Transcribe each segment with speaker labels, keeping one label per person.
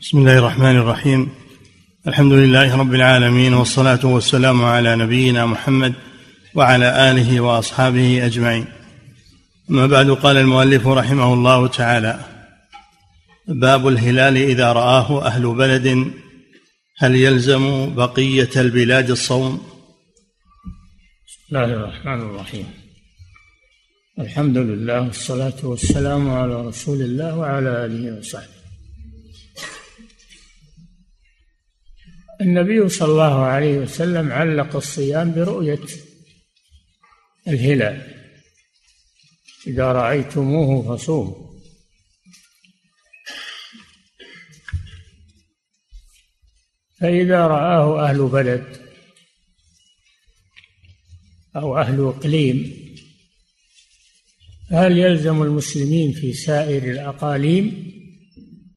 Speaker 1: بسم الله الرحمن الرحيم. الحمد لله رب العالمين والصلاة والسلام على نبينا محمد وعلى آله وأصحابه أجمعين. أما بعد قال المؤلف رحمه الله تعالى باب الهلال إذا رآه أهل بلد هل يلزم بقية البلاد الصوم؟
Speaker 2: بسم الله الرحمن الرحيم. الحمد لله والصلاة والسلام على رسول الله وعلى آله وصحبه. النبي صلى الله عليه وسلم علق الصيام برؤية الهلال. إذا رأيتموه فصوموا. فإذا رآه أهل بلد أو أهل إقليم هل يلزم المسلمين في سائر الأقاليم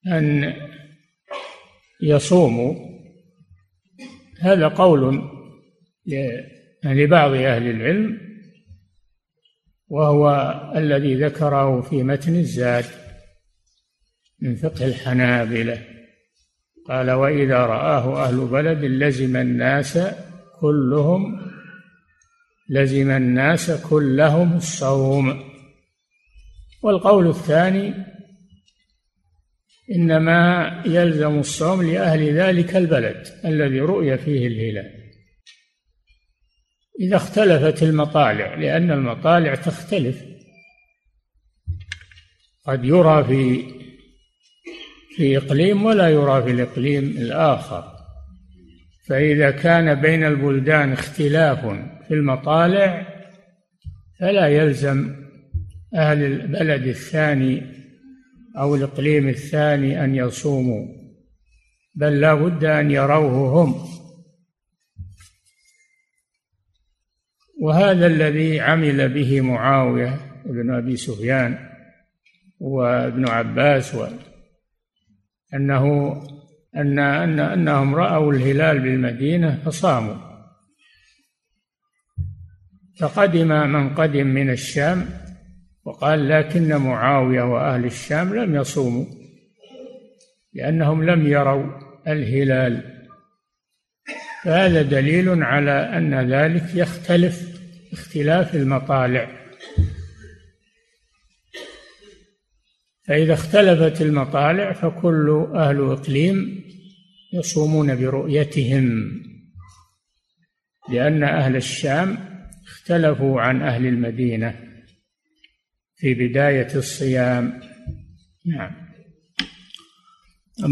Speaker 2: أن يصوموا؟ هذا قول لبعض أهل العلم وهو الذي ذكره في متن الزاد من فقه الحنابلة. قال وإذا رآه أهل بلد لزم الناس كلهم لزم الناس كلهم الصوم. والقول الثاني إنما يلزم الصوم لأهل ذلك البلد الذي رؤي فيه الهلال. إذا اختلفت المطالع لأن المطالع تختلف. قد يرى في في إقليم ولا يرى في الإقليم الآخر. فإذا كان بين البلدان اختلاف في المطالع فلا يلزم أهل البلد الثاني أو الإقليم الثاني أن يصوموا بل لا بد أن يروه هم. وهذا الذي عمل به معاوية بن أبي سفيان وابن عباس و أنه أن أن أنهم رأوا الهلال بالمدينة فصاموا. فقدم من قدم من الشام وقال لكن معاوية وأهل الشام لم يصوموا لأنهم لم يروا الهلال. فهذا دليل على أن ذلك يختلف اختلاف المطالع. فإذا اختلفت المطالع فكل أهل إقليم يصومون برؤيتهم لأن أهل الشام اختلفوا عن أهل المدينة. في بداية الصيام. نعم.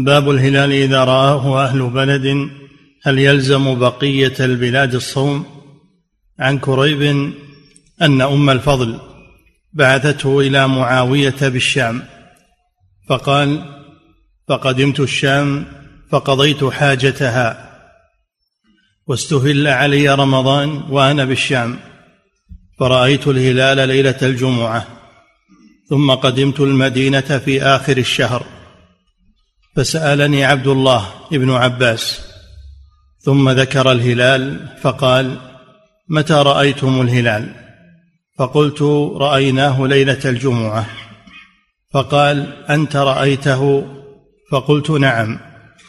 Speaker 1: باب الهلال إذا رآه أهل بلد هل يلزم بقية البلاد الصوم؟ عن كريب أن أم الفضل بعثته إلى معاوية بالشام فقال فقدمت الشام فقضيت حاجتها واستهل علي رمضان وأنا بالشام فرأيت الهلال ليلة الجمعة ثم قدمت المدينة في آخر الشهر. فسألني عبد الله ابن عباس ثم ذكر الهلال فقال متى رأيتم الهلال؟ فقلت رأيناه ليلة الجمعة. فقال أنت رأيته؟ فقلت نعم.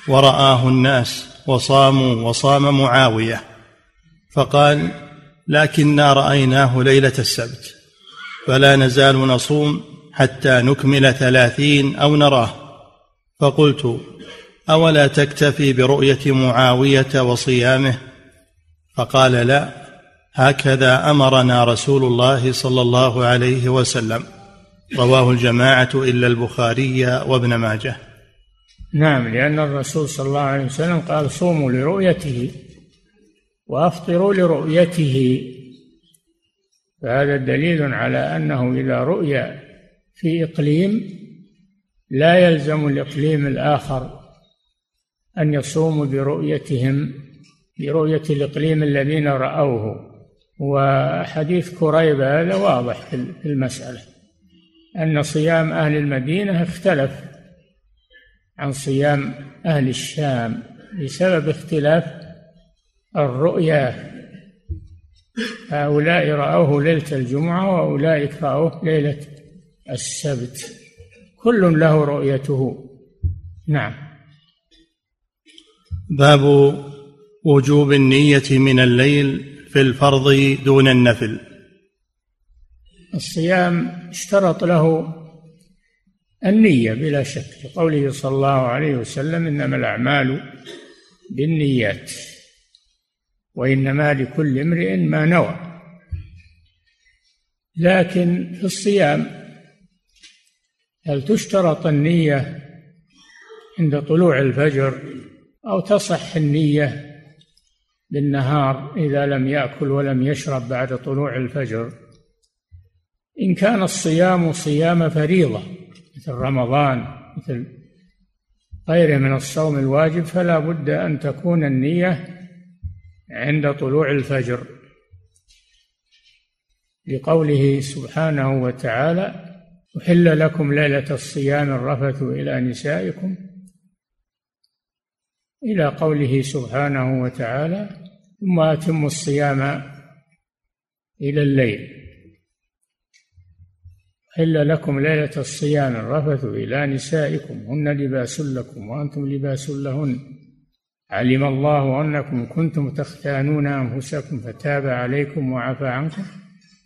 Speaker 1: ورآه الناس وصاموا وصام معاوية. فقال لكنا رأيناه ليلة السبت. فلا نزال نصوم حتى نكمل ثلاثين أو نراه. فقلت أولا تكتفي برؤية معاوية وصيامه؟ فقال لا هكذا أمرنا رسول الله صلى الله عليه وسلم. رواه الجماعة إلا البخاري وابن ماجه.
Speaker 2: نعم لأن الرسول صلى الله عليه وسلم قال صوموا لرؤيته وأفطروا لرؤيته. فهذا دليل على أنه إذا رؤي في إقليم لا يلزم الإقليم الآخر أن يصوموا برؤيتهم برؤية الإقليم الذين رأوه. وحديث كريب هذا واضح في المسألة أن صيام أهل المدينة اختلف عن صيام أهل الشام بسبب اختلاف الرؤية هؤلاء رأوه ليلة الجمعة وأولئك رأوه ليلة السبت. كل له رؤيته. نعم.
Speaker 1: باب وجوب النية من الليل في الفرض دون النفل.
Speaker 2: الصيام اشترط له النية بلا شك. لقوله صلى الله عليه وسلم إنما الأعمال بالنيات. وإنما لكل امرئ ما نوى. لكن في الصيام هل تشترط النية عند طلوع الفجر أو تصح النية بالنهار إذا لم يأكل ولم يشرب بعد طلوع الفجر؟ إن كان الصيام صيام فريضة مثل رمضان مثل غيره من الصوم الواجب فلا بد أن تكون النية عند طلوع الفجر. لقوله سبحانه وتعالى أحل لكم ليلة الصيام الرفث إلى نسائكم. إلى قوله سبحانه وتعالى ثم أتموا الصيام إلى الليل. حل لكم ليلة الصيام الرفث إلى نسائكم. هن لباس لكم وأنتم لباس لهن. علم الله أنكم كنتم تختانون أنفسكم فتاب عليكم وعفى عنكم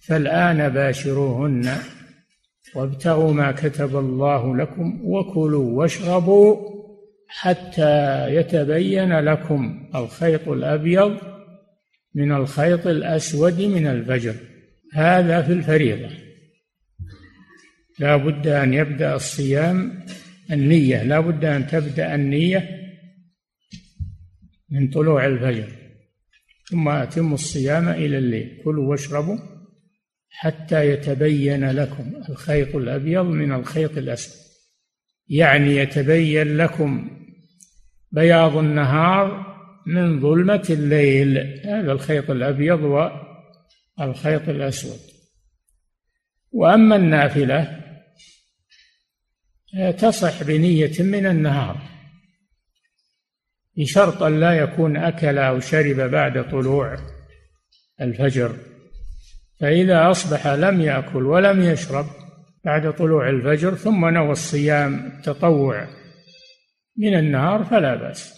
Speaker 2: فالآن باشروهن وابتغوا ما كتب الله لكم وكلوا واشربوا حتى يتبين لكم الخيط الأبيض من الخيط الأسود من الفجر. هذا في الفريضة. لا بد أن يبدأ الصيام النية لا بد أن تبدأ النية من طلوع الفجر. ثم أتم الصيام إلى الليل. كلوا واشربوا حتى يتبين لكم الخيط الأبيض من الخيط الأسود. يعني يتبين لكم بياض النهار من ظلمة الليل. هذا الخيط الأبيض والخيط الأسود. وأما النافلة تصح بنية من النهار. بشرط أن لا يكون أكل أو شرب بعد طلوع الفجر. فإذا أصبح لم يأكل ولم يشرب بعد طلوع الفجر ثم نوى الصيام التطوع من النهار فلا بأس.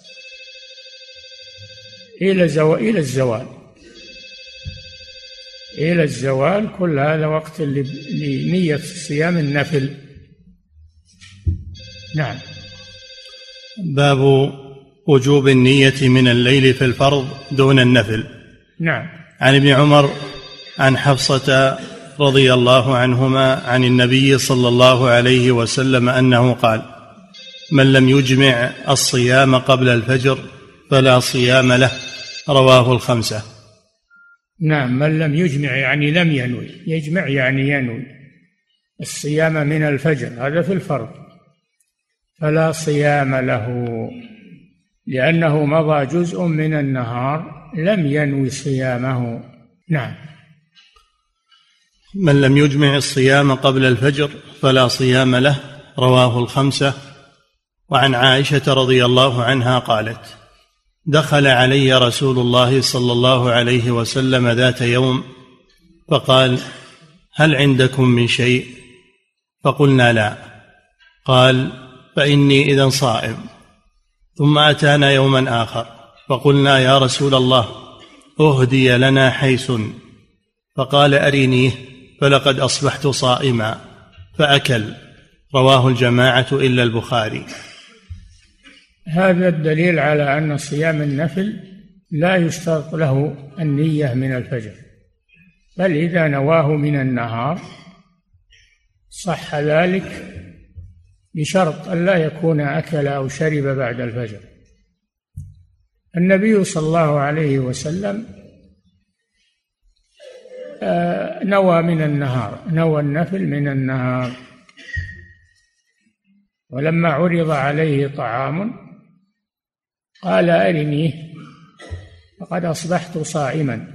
Speaker 2: إلى زو... إلى الزوال. إلى الزوال كل هذا وقت لنية صيام النفل. نعم.
Speaker 1: باب وجوب النية من الليل في الفرض دون النفل.
Speaker 2: نعم.
Speaker 1: عن ابن عمر عن حفصة رضي الله عنهما عن النبي صلى الله عليه وسلم أنه قال من لم يجمع الصيام قبل الفجر فلا صيام له. رواه الخمسة.
Speaker 2: نعم من لم يجمع يعني لم ينوي. يجمع يعني ينوي. الصيام من الفجر هذا في الفرض. فلا صيام له. لأنه مضى جزء من النهار لم ينوي صيامه. نعم.
Speaker 1: من لم يجمع الصيام قبل الفجر فلا صيام له رواه الخمسة. وعن عائشة رضي الله عنها قالت دخل علي رسول الله صلى الله عليه وسلم ذات يوم فقال هل عندكم من شيء؟ فقلنا لا. قال فإني إذا صائم. ثم أتانا يوما آخر فقلنا يا رسول الله أهدي لنا حيث. فقال أرنيه فلقد أصبحت صائما فأكل. رواه الجماعة إلا البخاري.
Speaker 2: هذا الدليل على أن صيام النفل لا يشترط له النية من الفجر بل إذا نواه من النهار صح ذلك بشرط أن لا يكون أكل أو شرب بعد الفجر. النبي صلى الله عليه وسلم آه، نوى من النهار نوى النفل من النهار. ولما عرض عليه طعام قال أرنيه فقد أصبحت صائما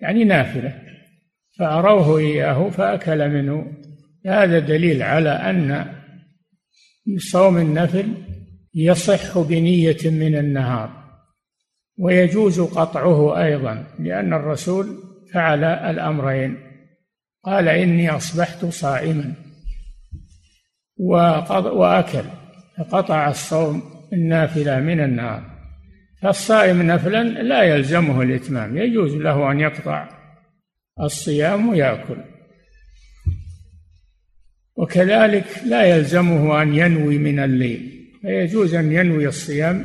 Speaker 2: يعني نافلة فأروه إياه فأكل منه. هذا دليل على أن صوم النفل يصح بنية من النهار ويجوز قطعه أيضا لأن الرسول فعل الأمرين قال إني أصبحت صائما وأكل فقطع الصوم النافلة من النهار. فالصائم نفلا لا يلزمه الإتمام يجوز له أن يقطع الصيام ويأكل. وكذلك لا يلزمه أن ينوي من الليل فيجوز أن ينوي الصيام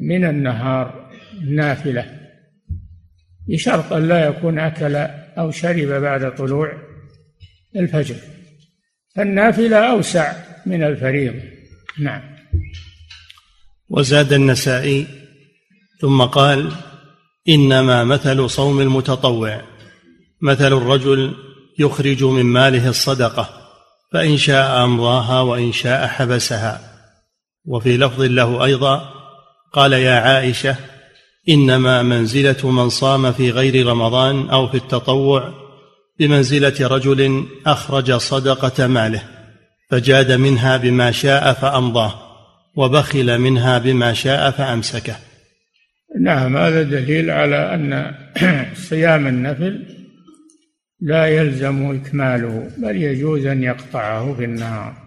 Speaker 2: من النهار نافلة بشرط أن لا يكون أكل أو شرب بعد طلوع الفجر فالنافلة أوسع من الفريضة. نعم.
Speaker 1: وزاد النسائي ثم قال إنما مثل صوم المتطوع مثل الرجل يخرج من ماله الصدقة. فإن شاء أمضاها وإن شاء حبسها. وفي لفظ له أيضا قال يا عائشة إنما منزلة من صام في غير رمضان أو في التطوع بمنزلة رجل أخرج صدقة ماله فجاد منها بما شاء فأمضاه وبخل منها بما شاء فأمسكه.
Speaker 2: نعم هذا دليل على أن صيام النفل لا يلزم إكماله بل يجوز أن يقطعه في النهار.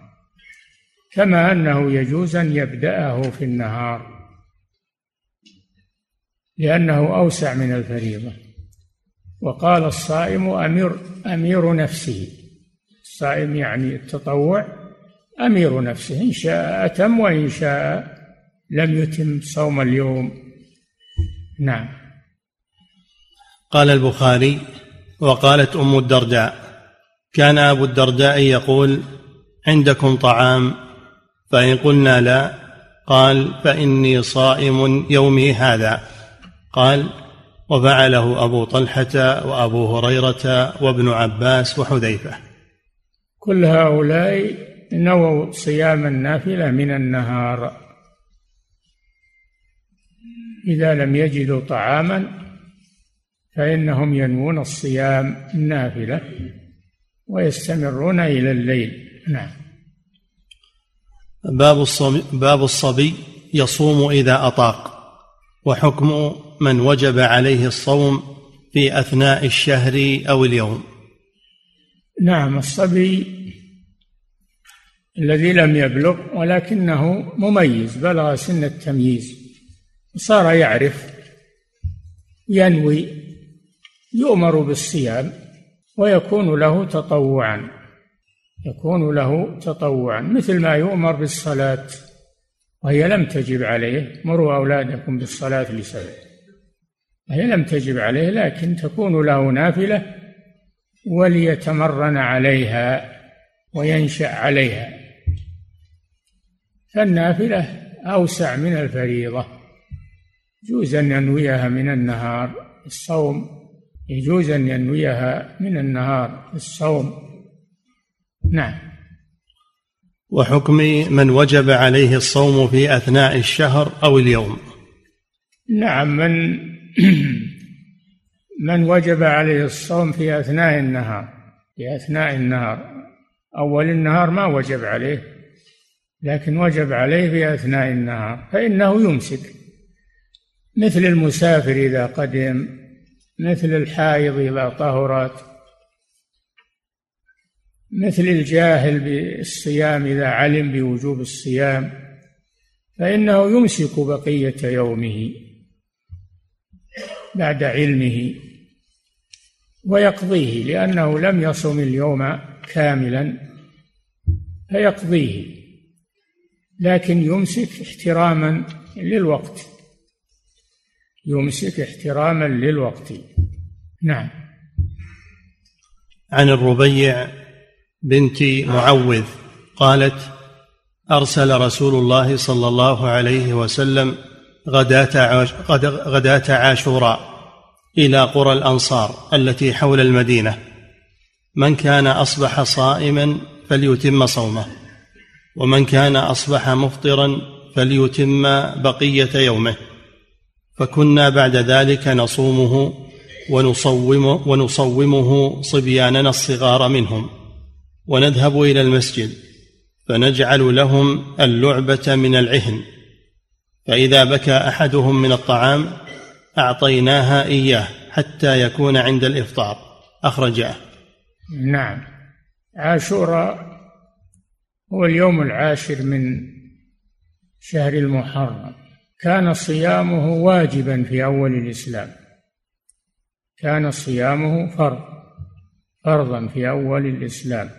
Speaker 2: كما أنه يجوز أن يبدأه في النهار لأنه أوسع من الفريضة. وقال الصائم أمير أمير نفسه. الصائم يعني التطوع أمير نفسه إن شاء أتم وإن شاء لم يتم صوم اليوم. نعم.
Speaker 1: قال البخاري وقالت أم الدرداء كان أبو الدرداء يقول عندكم طعام؟ فإن قلنا لا قال فإني صائم يومي هذا. قال وفعله أبو طلحة وأبو هريرة وابن عباس وحذيفة.
Speaker 2: كل هؤلاء نووا صيام النافلة من النهار. إذا لم يجدوا طعاما فإنهم ينوون الصيام النافلة ويستمرون إلى الليل. نعم.
Speaker 1: باب الصبي, باب الصبي يصوم إذا أطاق وحكم من وجب عليه الصوم في أثناء الشهر أو اليوم.
Speaker 2: نعم الصبي الذي لم يبلغ ولكنه مميز بلغ سن التمييز صار يعرف ينوي يؤمر بالصيام ويكون له تطوعا يكون له تطوعا. مثل ما يؤمر بالصلاة وهي لم تجب عليه مروا أولادكم بالصلاة لسبب. هي لم تجب عليه لكن تكون له نافلة وليتمرن عليها وينشأ عليها. فالنافلة أوسع من الفريضة. يجوز أن ينويها من النهار الصوم يجوز أن ينويها من النهار الصوم. نعم.
Speaker 1: وحكم من وجب عليه الصوم في أثناء الشهر أو اليوم.
Speaker 2: نعم من من وجب عليه الصوم في أثناء النهار في أثناء النهار أول النهار ما وجب عليه لكن وجب عليه في أثناء النهار فإنه يمسك. مثل المسافر إذا قدم مثل الحائض إذا طهرت مثل الجاهل بالصيام إذا علم بوجوب الصيام فإنه يمسك بقية يومه بعد علمه ويقضيه لأنه لم يصم اليوم كاملا فيقضيه لكن يمسك احتراما للوقت يمسك احتراما للوقت. نعم.
Speaker 1: عن الربيع بنت معوذ قالت أرسل رسول الله صلى الله عليه وسلم غداة غداة عاشوراء إلى قرى الأنصار التي حول المدينة. من كان أصبح صائما فليتم صومه ومن كان أصبح مفطرا فليتم بقية يومه. فكنا بعد ذلك نصومه ونصومه ونصومه صبياننا الصغار منهم. ونذهب إلى المسجد فنجعل لهم اللعبة من العهن. فإذا بكى أحدهم من الطعام أعطيناها إياه حتى يكون عند الإفطار. أخرجاه.
Speaker 2: نعم. عاشوراء هو اليوم العاشر من شهر المحرم. كان صيامه واجبا في أول الإسلام. كان صيامه فرض فرضا في أول الإسلام.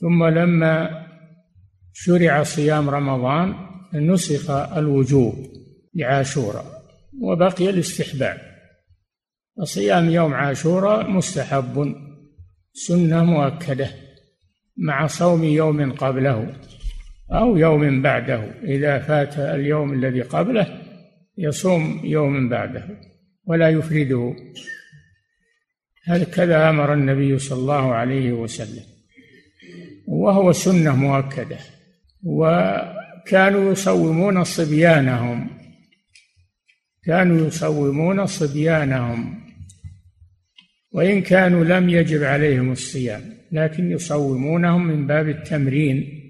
Speaker 2: ثم لما شرع صيام رمضان نسخ الوجوب لعاشوراء وبقي الاستحباب. فصيام يوم عاشوراء مستحب سنة مؤكدة مع صوم يوم قبله أو يوم بعده. إذا فات اليوم الذي قبله يصوم يوم بعده. ولا يفرده هكذا أمر النبي صلى الله عليه وسلم. وهو سنة مؤكدة. وكانوا يصومون صبيانهم. كانوا يصومون صبيانهم. وإن كانوا لم يجب عليهم الصيام لكن يصومونهم من باب التمرين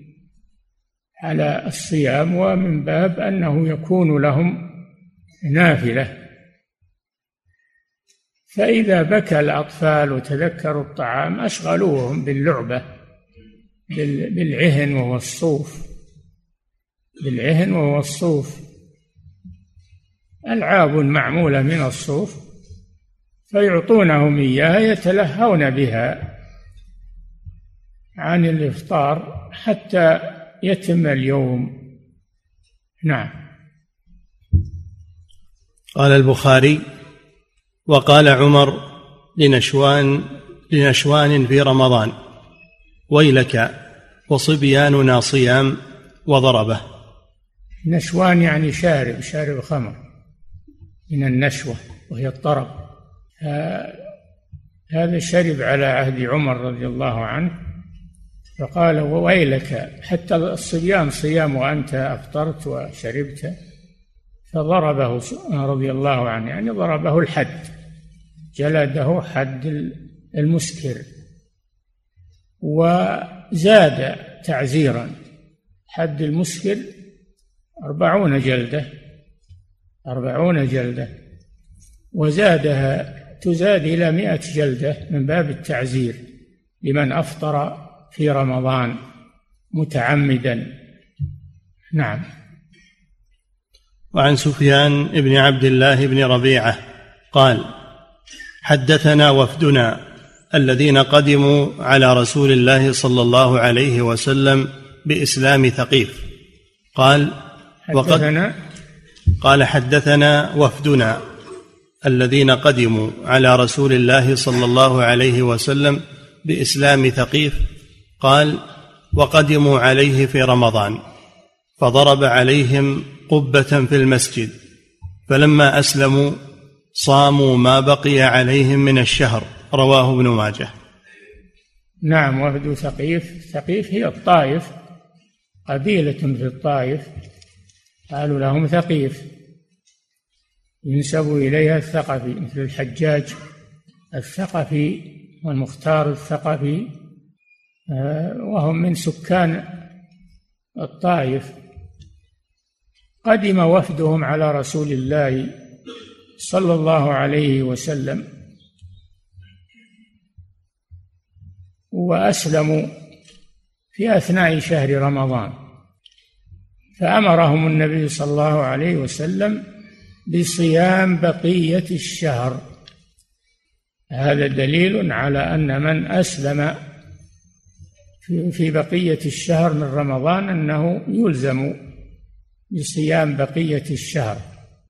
Speaker 2: على الصيام ومن باب أنه يكون لهم نافلة. فإذا بكى الأطفال وتذكروا الطعام أشغلوهم باللعبة بالعهن وهو الصوف. بالعهن وهو الصوف. ألعاب معمولة من الصوف فيعطونهم إياها يتلهون بها عن الإفطار حتى يتم اليوم. نعم.
Speaker 1: قال البخاري وقال عمر لنشوان لنشوان في رمضان ويلك وصبياننا صيام وضربه.
Speaker 2: نشوان يعني شارب شارب خمر من النشوة وهي الطرب. هذا شرب على عهد عمر رضي الله عنه فقال ويلك حتى الصيام صيام وأنت أفطرت وشربت فضربه رضي الله عنه يعني ضربه الحد. جلده حد المسكر وزاد تعزيرا. حد المسكر أربعون جلدة أربعون جلدة وزادها تزاد إلى مئة جلدة من باب التعزير لمن أفطر في رمضان متعمدا. نعم.
Speaker 1: وعن سفيان بن عبد الله بن ربيعة قال حدثنا وفدنا الذين قدموا على رسول الله صلى الله عليه وسلم بإسلام ثقيف. قال
Speaker 2: وقد
Speaker 1: قال حدثنا وفدنا الذين قدموا على رسول الله صلى الله عليه وسلم بإسلام ثقيف. قال وقدموا عليه في رمضان فضرب عليهم قبة في المسجد فلما أسلموا صاموا ما بقي عليهم من الشهر. رواه ابن ماجه.
Speaker 2: نعم وفد ثقيف. ثقيف هي الطائف. قبيلة في الطائف. قالوا لهم ثقيف. ينسب إليها الثقفي مثل الحجاج. الثقفي والمختار الثقفي آه، وهم من سكان الطائف. قدم وفدهم على رسول الله صلى الله عليه وسلم. واسلموا في أثناء شهر رمضان. فأمرهم النبي صلى الله عليه وسلم بصيام بقية الشهر. هذا دليل على أن من أسلم في بقية الشهر من رمضان أنه يلزم بصيام بقية الشهر.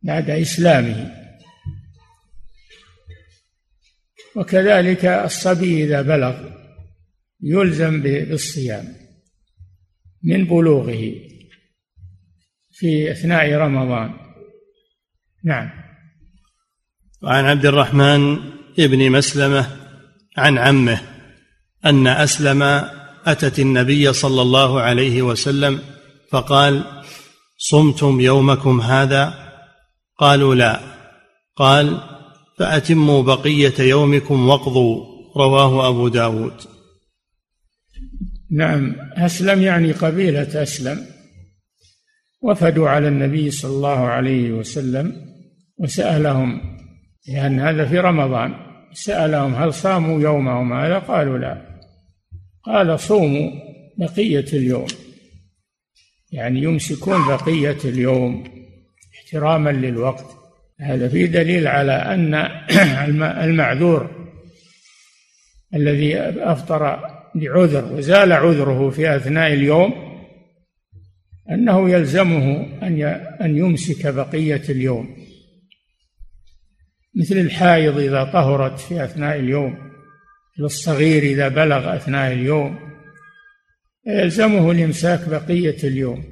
Speaker 2: بعد إسلامه. وكذلك الصبي إذا بلغ يلزم بالصيام من بلوغه في أثناء رمضان. نعم.
Speaker 1: وعن عبد الرحمن ابن مسلمة عن عمه أن أسلم أتت النبي صلى الله عليه وسلم فقال صمتم يومكم هذا؟ قالوا لا. قال فأتموا بقية يومكم واقضوا. رواه أبو داود.
Speaker 2: نعم أسلم يعني قبيلة أسلم. وفدوا على النبي صلى الله عليه وسلم وسألهم لأن هذا في رمضان. سألهم هل صاموا يومهم هذا؟ قالوا لا. قال صوموا بقية اليوم. يعني يمسكون بقية اليوم احتراما للوقت. هذا فيه دليل على أن المعذور الذي أفطر لعذر وزال عذره في أثناء اليوم أنه يلزمه أن أن يمسك بقية اليوم. مثل الحائض إذا طهرت في أثناء اليوم للصغير إذا بلغ أثناء اليوم يلزمه الإمساك بقية اليوم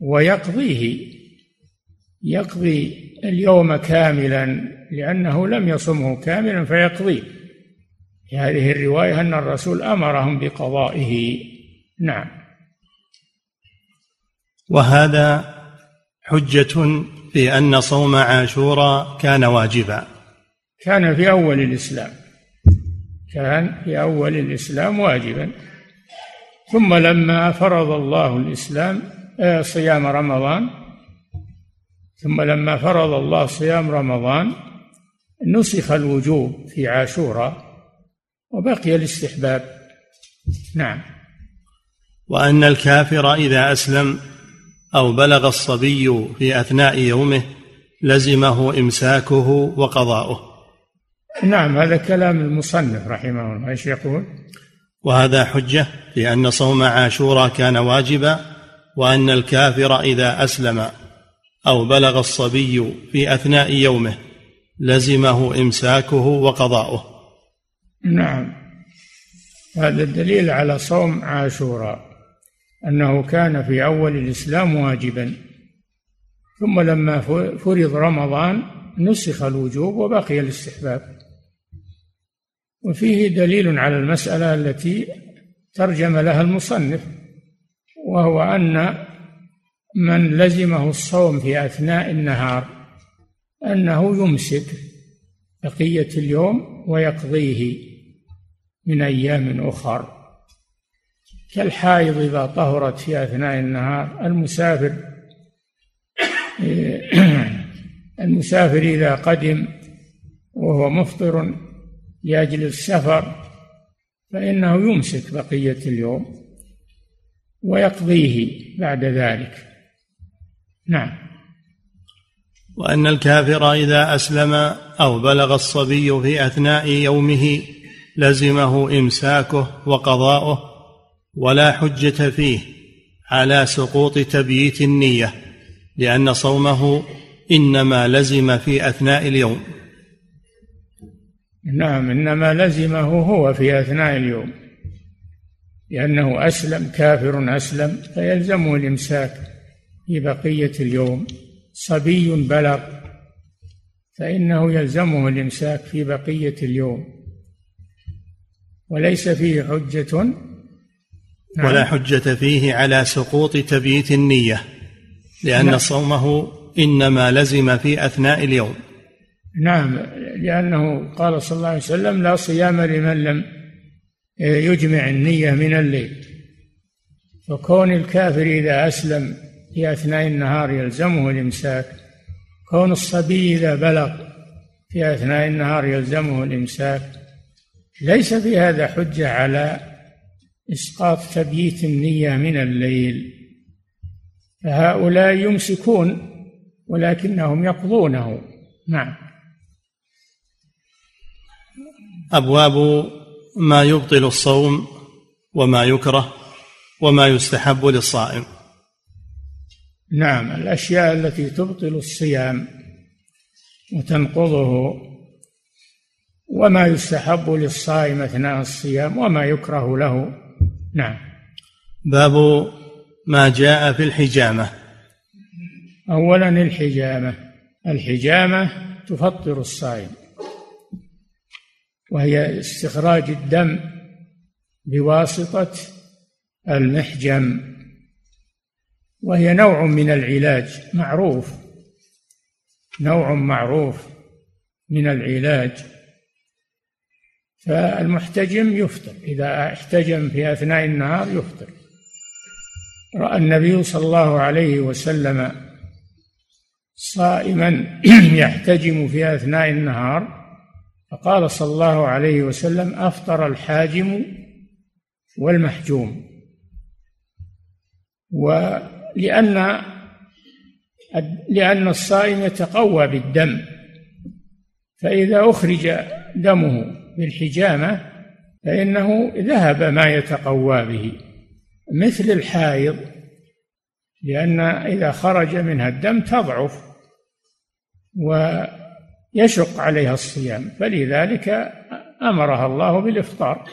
Speaker 2: ويقضيه يقضي اليوم كاملا لأنه لم يصمه كاملا فيقضيه في هذه الرواية أن الرسول أمرهم بقضائه. نعم.
Speaker 1: وهذا حجة في أن صوم عاشوراء كان واجبا.
Speaker 2: كان في أول الإسلام. كان في أول الإسلام واجبا. ثم لما فرض الله الإسلام آه، صيام رمضان ثم لما فرض الله صيام رمضان نسخ الوجوب في عاشوراء وبقي الاستحباب. نعم.
Speaker 1: وأن الكافر إذا أسلم أو بلغ الصبي في أثناء يومه لزمه إمساكه وقضاؤه.
Speaker 2: نعم هذا كلام المصنف رحمه الله إيش يقول؟
Speaker 1: وهذا حجة في أن صوم عاشوراء كان واجبا وأن الكافر إذا أسلم أو بلغ الصبي في أثناء يومه لزمه إمساكه وقضاؤه.
Speaker 2: نعم. هذا الدليل على صوم عاشوراء أنه كان في أول الإسلام واجبا. ثم لما فرض رمضان نسخ الوجوب وبقي الاستحباب. وفيه دليل على المسألة التي ترجم لها المصنف وهو أن من لزمه الصوم في أثناء النهار أنه يمسك بقية اليوم ويقضيه من أيام أخر. كالحائض إذا طهرت في أثناء النهار المسافر المسافر إذا قدم وهو مفطر لأجل السفر فإنه يمسك بقية اليوم ويقضيه بعد ذلك. نعم.
Speaker 1: وأن الكافر إذا أسلم أو بلغ الصبي في أثناء يومه لزمه إمساكه وقضاؤه ولا حجة فيه على سقوط تبييت النية لأن صومه إنما لزم في أثناء اليوم.
Speaker 2: نعم إنما لزمه هو في أثناء اليوم لأنه أسلم كافر أسلم فيلزمه الإمساك. في بقية اليوم. صبي بلغ فإنه يلزمه الإمساك في بقية اليوم. وليس فيه حجة.
Speaker 1: نعم. ولا حجة فيه على سقوط تبييت النية لأن نعم. صومه إنما لزم في أثناء اليوم.
Speaker 2: نعم لأنه قال صلى الله عليه وسلم لا صيام لمن لم يجمع النية من الليل. فكون الكافر إذا أسلم في أثناء النهار يلزمه الإمساك. كون الصبي إذا بلغ في أثناء النهار يلزمه الإمساك. ليس في هذا حجة على إسقاط تبييت النية من الليل. فهؤلاء يمسكون ولكنهم يقضونه. نعم.
Speaker 1: أبواب ما يبطل الصوم وما يكره وما يستحب للصائم.
Speaker 2: نعم الأشياء التي تبطل الصيام وتنقضه وما يستحب للصائم أثناء الصيام وما يكره له. نعم.
Speaker 1: باب ما جاء في الحجامة.
Speaker 2: اولا الحجامة. الحجامة تفطر الصائم وهي استخراج الدم بواسطة المحجم. وهي نوع من العلاج معروف. نوع معروف من العلاج. فالمحتجم يفطر إذا احتجم في أثناء النهار يفطر. رأى النبي صلى الله عليه وسلم صائما يحتجم في أثناء النهار فقال صلى الله عليه وسلم أفطر الحاجم والمحجوم. ولان لأن الصائم يتقوى بالدم فإذا أخرج دمه بالحجامة فإنه ذهب ما يتقوى به. مثل الحائض لأن إذا خرج منها الدم تضعف ويشق عليها الصيام فلذلك أمرها الله بالإفطار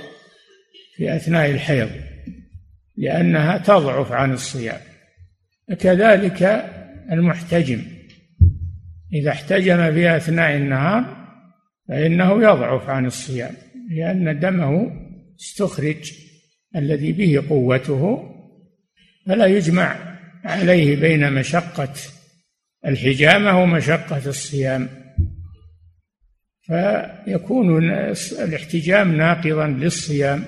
Speaker 2: في أثناء الحيض لأنها تضعف عن الصيام. كذلك المحتجم. إذا احتجم في أثناء النهار فإنه يضعف عن الصيام لأن دمه استخرج الذي به قوته فلا يجمع عليه بين مشقة الحجامة ومشقة الصيام. فيكون الاحتجام ناقضا للصيام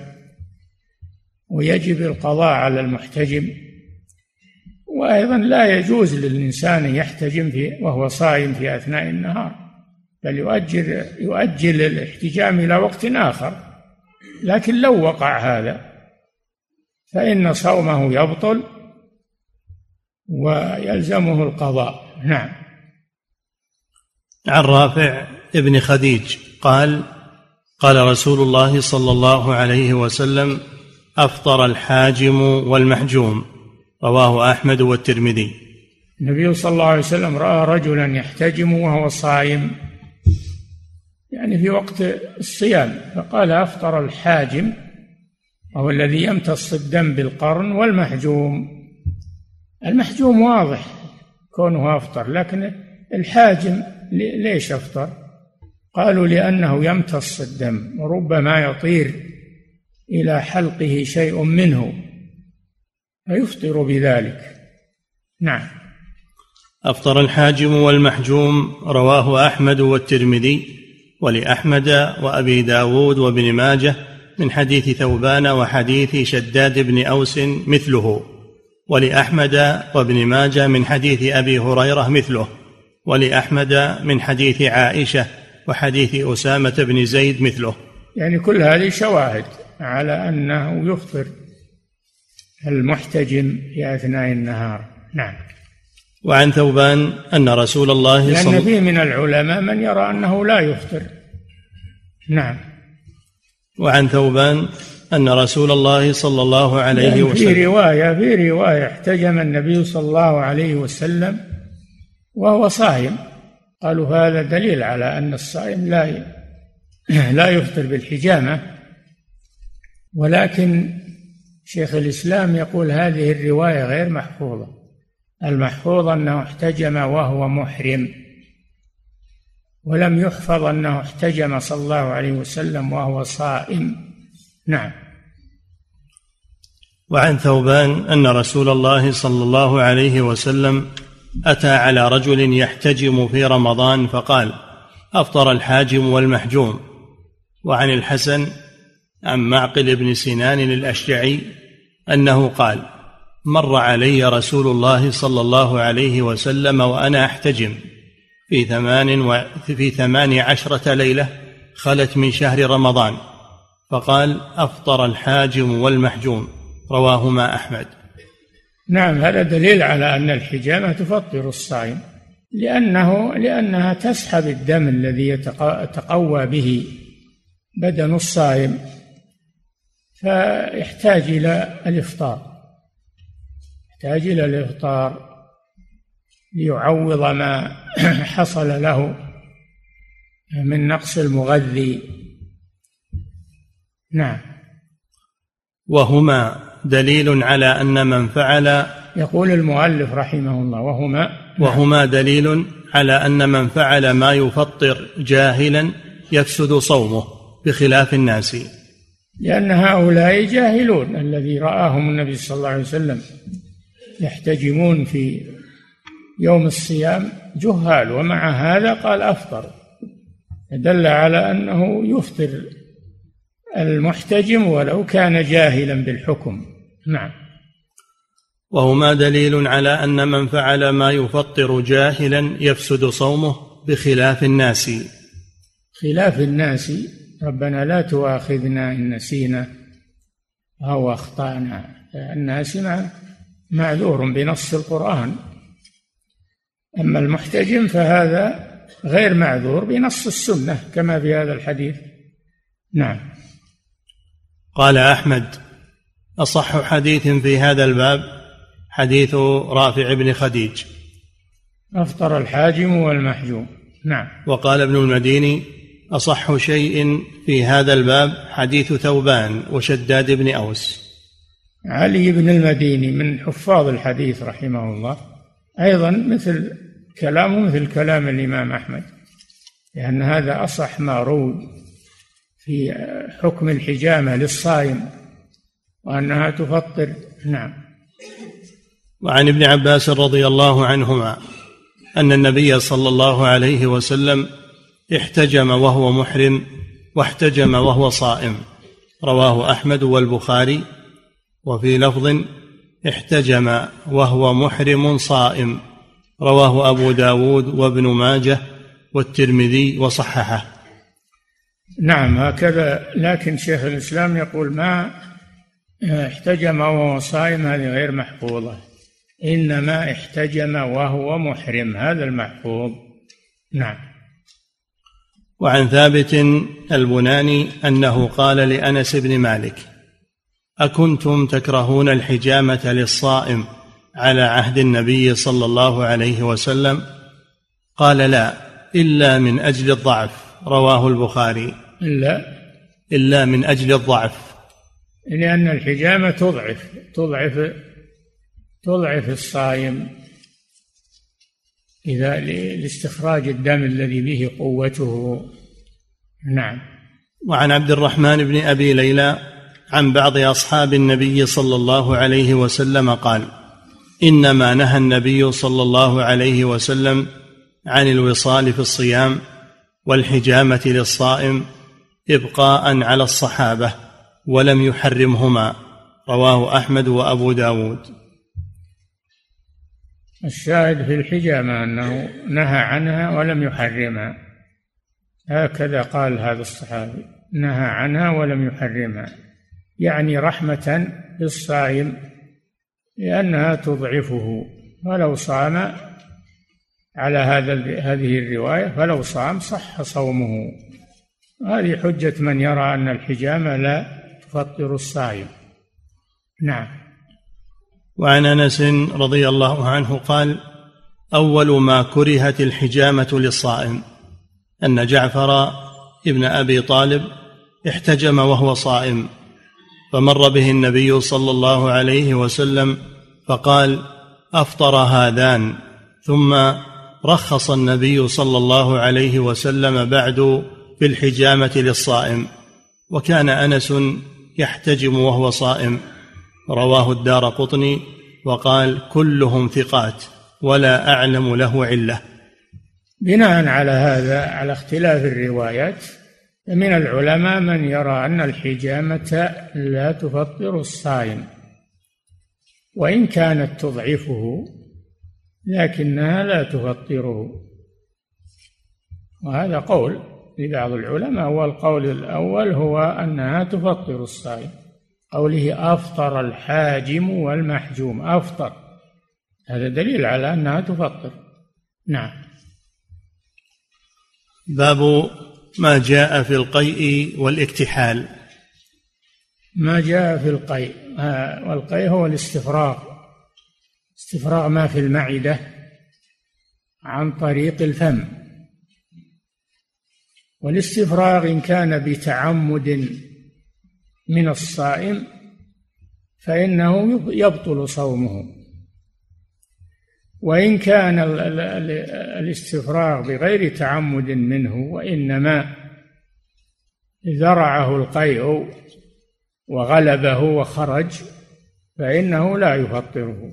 Speaker 2: ويجب القضاء على المحتجم. وأيضا لا يجوز للإنسان يحتجم في وهو صائم في أثناء النهار بل يؤجل يؤجل الاحتجام إلى وقت آخر. لكن لو وقع هذا فإن صومه يبطل ويلزمه القضاء. نعم.
Speaker 1: عن رافع ابن خديج قال قال رسول الله صلى الله عليه وسلم أفطر الحاجم والمحجوم. رواه أحمد والترمذي.
Speaker 2: النبي صلى الله عليه وسلم رأى رجلا يحتجم وهو صائم يعني في وقت الصيام فقال أفطر الحاجم وهو الذي يمتص الدم بالقرن والمحجوم. المحجوم واضح كونه أفطر لكن الحاجم ليش أفطر؟ قالوا لأنه يمتص الدم وربما يطير إلى حلقه شيء منه. فيفطر بذلك. نعم.
Speaker 1: أفطر الحاجم والمحجوم رواه أحمد والترمذي ولأحمد وأبي داود وابن ماجه من حديث ثوبان وحديث شداد بن أوس مثله ولأحمد وابن ماجه من حديث أبي هريرة مثله ولأحمد من حديث عائشة وحديث أسامة بن زيد مثله.
Speaker 2: يعني كل هذه شواهد على أنه يفطر المحتجم في أثناء النهار. نعم.
Speaker 1: وعن ثوبان أن رسول الله
Speaker 2: صلى لأن فيه من العلماء من يرى أنه لا يفطر. نعم.
Speaker 1: وعن ثوبان أن رسول الله صلى الله عليه وسلم
Speaker 2: في رواية في رواية احتجم النبي صلى الله عليه وسلم وهو صائم. قالوا هذا دليل على أن الصائم لا لا يفطر بالحجامة. ولكن شيخ الإسلام يقول هذه الرواية غير محفوظة. المحفوظ أنه احتجم وهو محرم ولم يحفظ أنه احتجم صلى الله عليه وسلم وهو صائم. نعم.
Speaker 1: وعن ثوبان أن رسول الله صلى الله عليه وسلم أتى على رجل يحتجم في رمضان فقال أفطر الحاجم والمحجوم. وعن الحسن عن معقل بن سنان الأشجعي أنه قال مر علي رسول الله صلى الله عليه وسلم وأنا أحتجم. في ثمان و في ثمان عشرة ليلة خلت من شهر رمضان. فقال أفطر الحاجم والمحجوم. رواهما أحمد.
Speaker 2: نعم هذا دليل على أن الحجامة تفطر الصائم لأنه لأنها تسحب الدم الذي يتقوى به بدن الصائم. فيحتاج إلى الإفطار. يحتاج إلى الإفطار ليعوض ما حصل له من نقص المغذي. نعم.
Speaker 1: وهما دليل على أن من فعل
Speaker 2: يقول المؤلف رحمه الله وهما
Speaker 1: وهما دليل على أن من فعل ما يفطر جاهلا يفسد صومه بخلاف الناس.
Speaker 2: لأن هؤلاء جاهلون الذي رآهم النبي صلى الله عليه وسلم يحتجمون في يوم الصيام جهال ومع هذا قال أفطر. دل على أنه يفطر المحتجم ولو كان جاهلا بالحكم. نعم.
Speaker 1: وهما دليل على أن من فعل ما يفطر جاهلا يفسد صومه بخلاف الناس.
Speaker 2: خلاف الناس ربنا لا تؤاخذنا إن نسينا أو أخطأنا الناس معذور بنص القرآن. أما المحتجم فهذا غير معذور بنص السنة كما في هذا الحديث. نعم.
Speaker 1: قال أحمد أصح حديث في هذا الباب حديث رافع بن خديج.
Speaker 2: أفطر الحاجم والمحجوم. نعم.
Speaker 1: وقال ابن المديني أصح شيء في هذا الباب حديث ثوبان وشداد بن أوس.
Speaker 2: علي بن المديني من حفاظ الحديث رحمه الله. أيضا مثل كلامه مثل كلام الإمام أحمد لأن هذا أصح ما روي في حكم الحجامة للصائم وأنها تفطر. نعم.
Speaker 1: وعن ابن عباس رضي الله عنهما أن النبي صلى الله عليه وسلم احتجم وهو محرم واحتجم وهو صائم. رواه أحمد والبخاري. وفي لفظ احتجم وهو محرم صائم. رواه أبو داود وابن ماجه والترمذي وصححه.
Speaker 2: نعم هكذا. لكن شيخ الإسلام يقول ما احتجم وهو صائم هذه غير محفوظة. إنما احتجم وهو محرم هذا المحفوظ. نعم.
Speaker 1: وعن ثابت البناني أنه قال لأنس بن مالك أكنتم تكرهون الحجامة للصائم على عهد النبي صلى الله عليه وسلم؟ قال لا إلا من أجل الضعف. رواه البخاري.
Speaker 2: إلا؟
Speaker 1: إلا من أجل الضعف.
Speaker 2: لأن الحجامة تضعف تضعف تضعف الصائم. إذا لاستخراج الدم الذي به قوته. نعم.
Speaker 1: وعن عبد الرحمن بن أبي ليلى عن بعض أصحاب النبي صلى الله عليه وسلم قال إنما نهى النبي صلى الله عليه وسلم عن الوصال في الصيام والحجامة للصائم إبقاء على الصحابة ولم يحرمهما. رواه أحمد وأبو داود.
Speaker 2: الشاهد في الحجامة أنه نهى عنها ولم يحرمها. هكذا قال هذا الصحابي نهى عنها ولم يحرمها. يعني رحمة بالصائم لأنها تضعفه. ولو صام على هذا هذه الرواية فلو صام صح صومه. هذه حجة من يرى أن الحجامة لا تفطر الصائم. نعم.
Speaker 1: وعن انس رضي الله عنه قال أول ما كرهت الحجامة للصائم أن جعفر ابن أبي طالب احتجم وهو صائم فمر به النبي صلى الله عليه وسلم فقال أفطر هذان. ثم رخص النبي صلى الله عليه وسلم بعد في الحجامة للصائم وكان أنس يحتجم وهو صائم. رواه الدار قطني وقال كلهم ثقات ولا أعلم له علة.
Speaker 2: بناء على هذا على اختلاف الروايات من العلماء من يرى أن الحجامة لا تفطر الصائم وإن كانت تضعفه لكنها لا تفطره. وهذا قول لبعض العلماء والقول الأول هو أنها تفطر الصائم. قوله أفطر الحاجم والمحجوم. أفطر. هذا دليل على أنها تفطر. نعم.
Speaker 1: باب ما جاء في القيء والاكتحال.
Speaker 2: ما جاء في القيء. والقيء هو الاستفراغ. استفراغ ما في المعدة عن طريق الفم. والاستفراغ إن كان بتعمد من الصائم فإنه يبطل صومه. وإن كان الاستفراغ بغير تعمد منه وإنما ذرعه القيء وغلبه وخرج فإنه لا يفطره.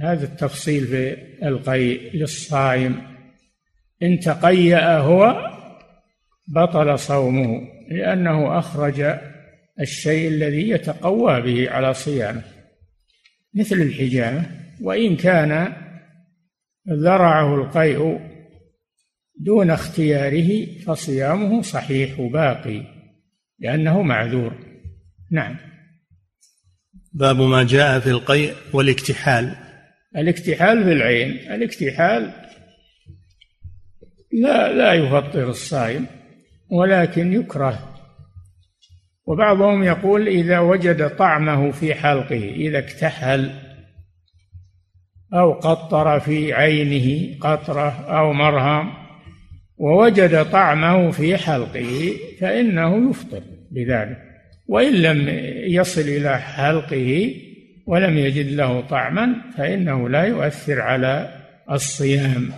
Speaker 2: هذا التفصيل في القيء للصائم. إن تقيأ هو بطل صومه لأنه أخرج الشيء الذي يتقوى به على صيامه مثل الحجامة وإن كان ذرعه القيء دون اختياره فصيامه صحيح باقي لأنه معذور. نعم.
Speaker 1: باب ما جاء في القيء والاكتحال.
Speaker 2: الاكتحال في العين. الاكتحال لا لا يفطر الصائم ولكن يكره وبعضهم يقول إذا وجد طعمه في حلقه إذا اكتحل أو قطر في عينه قطرة أو مرهم ووجد طعمه في حلقه فإنه يفطر بذلك. وإن لم يصل إلى حلقه ولم يجد له طعما فإنه لا يؤثر على الصيام.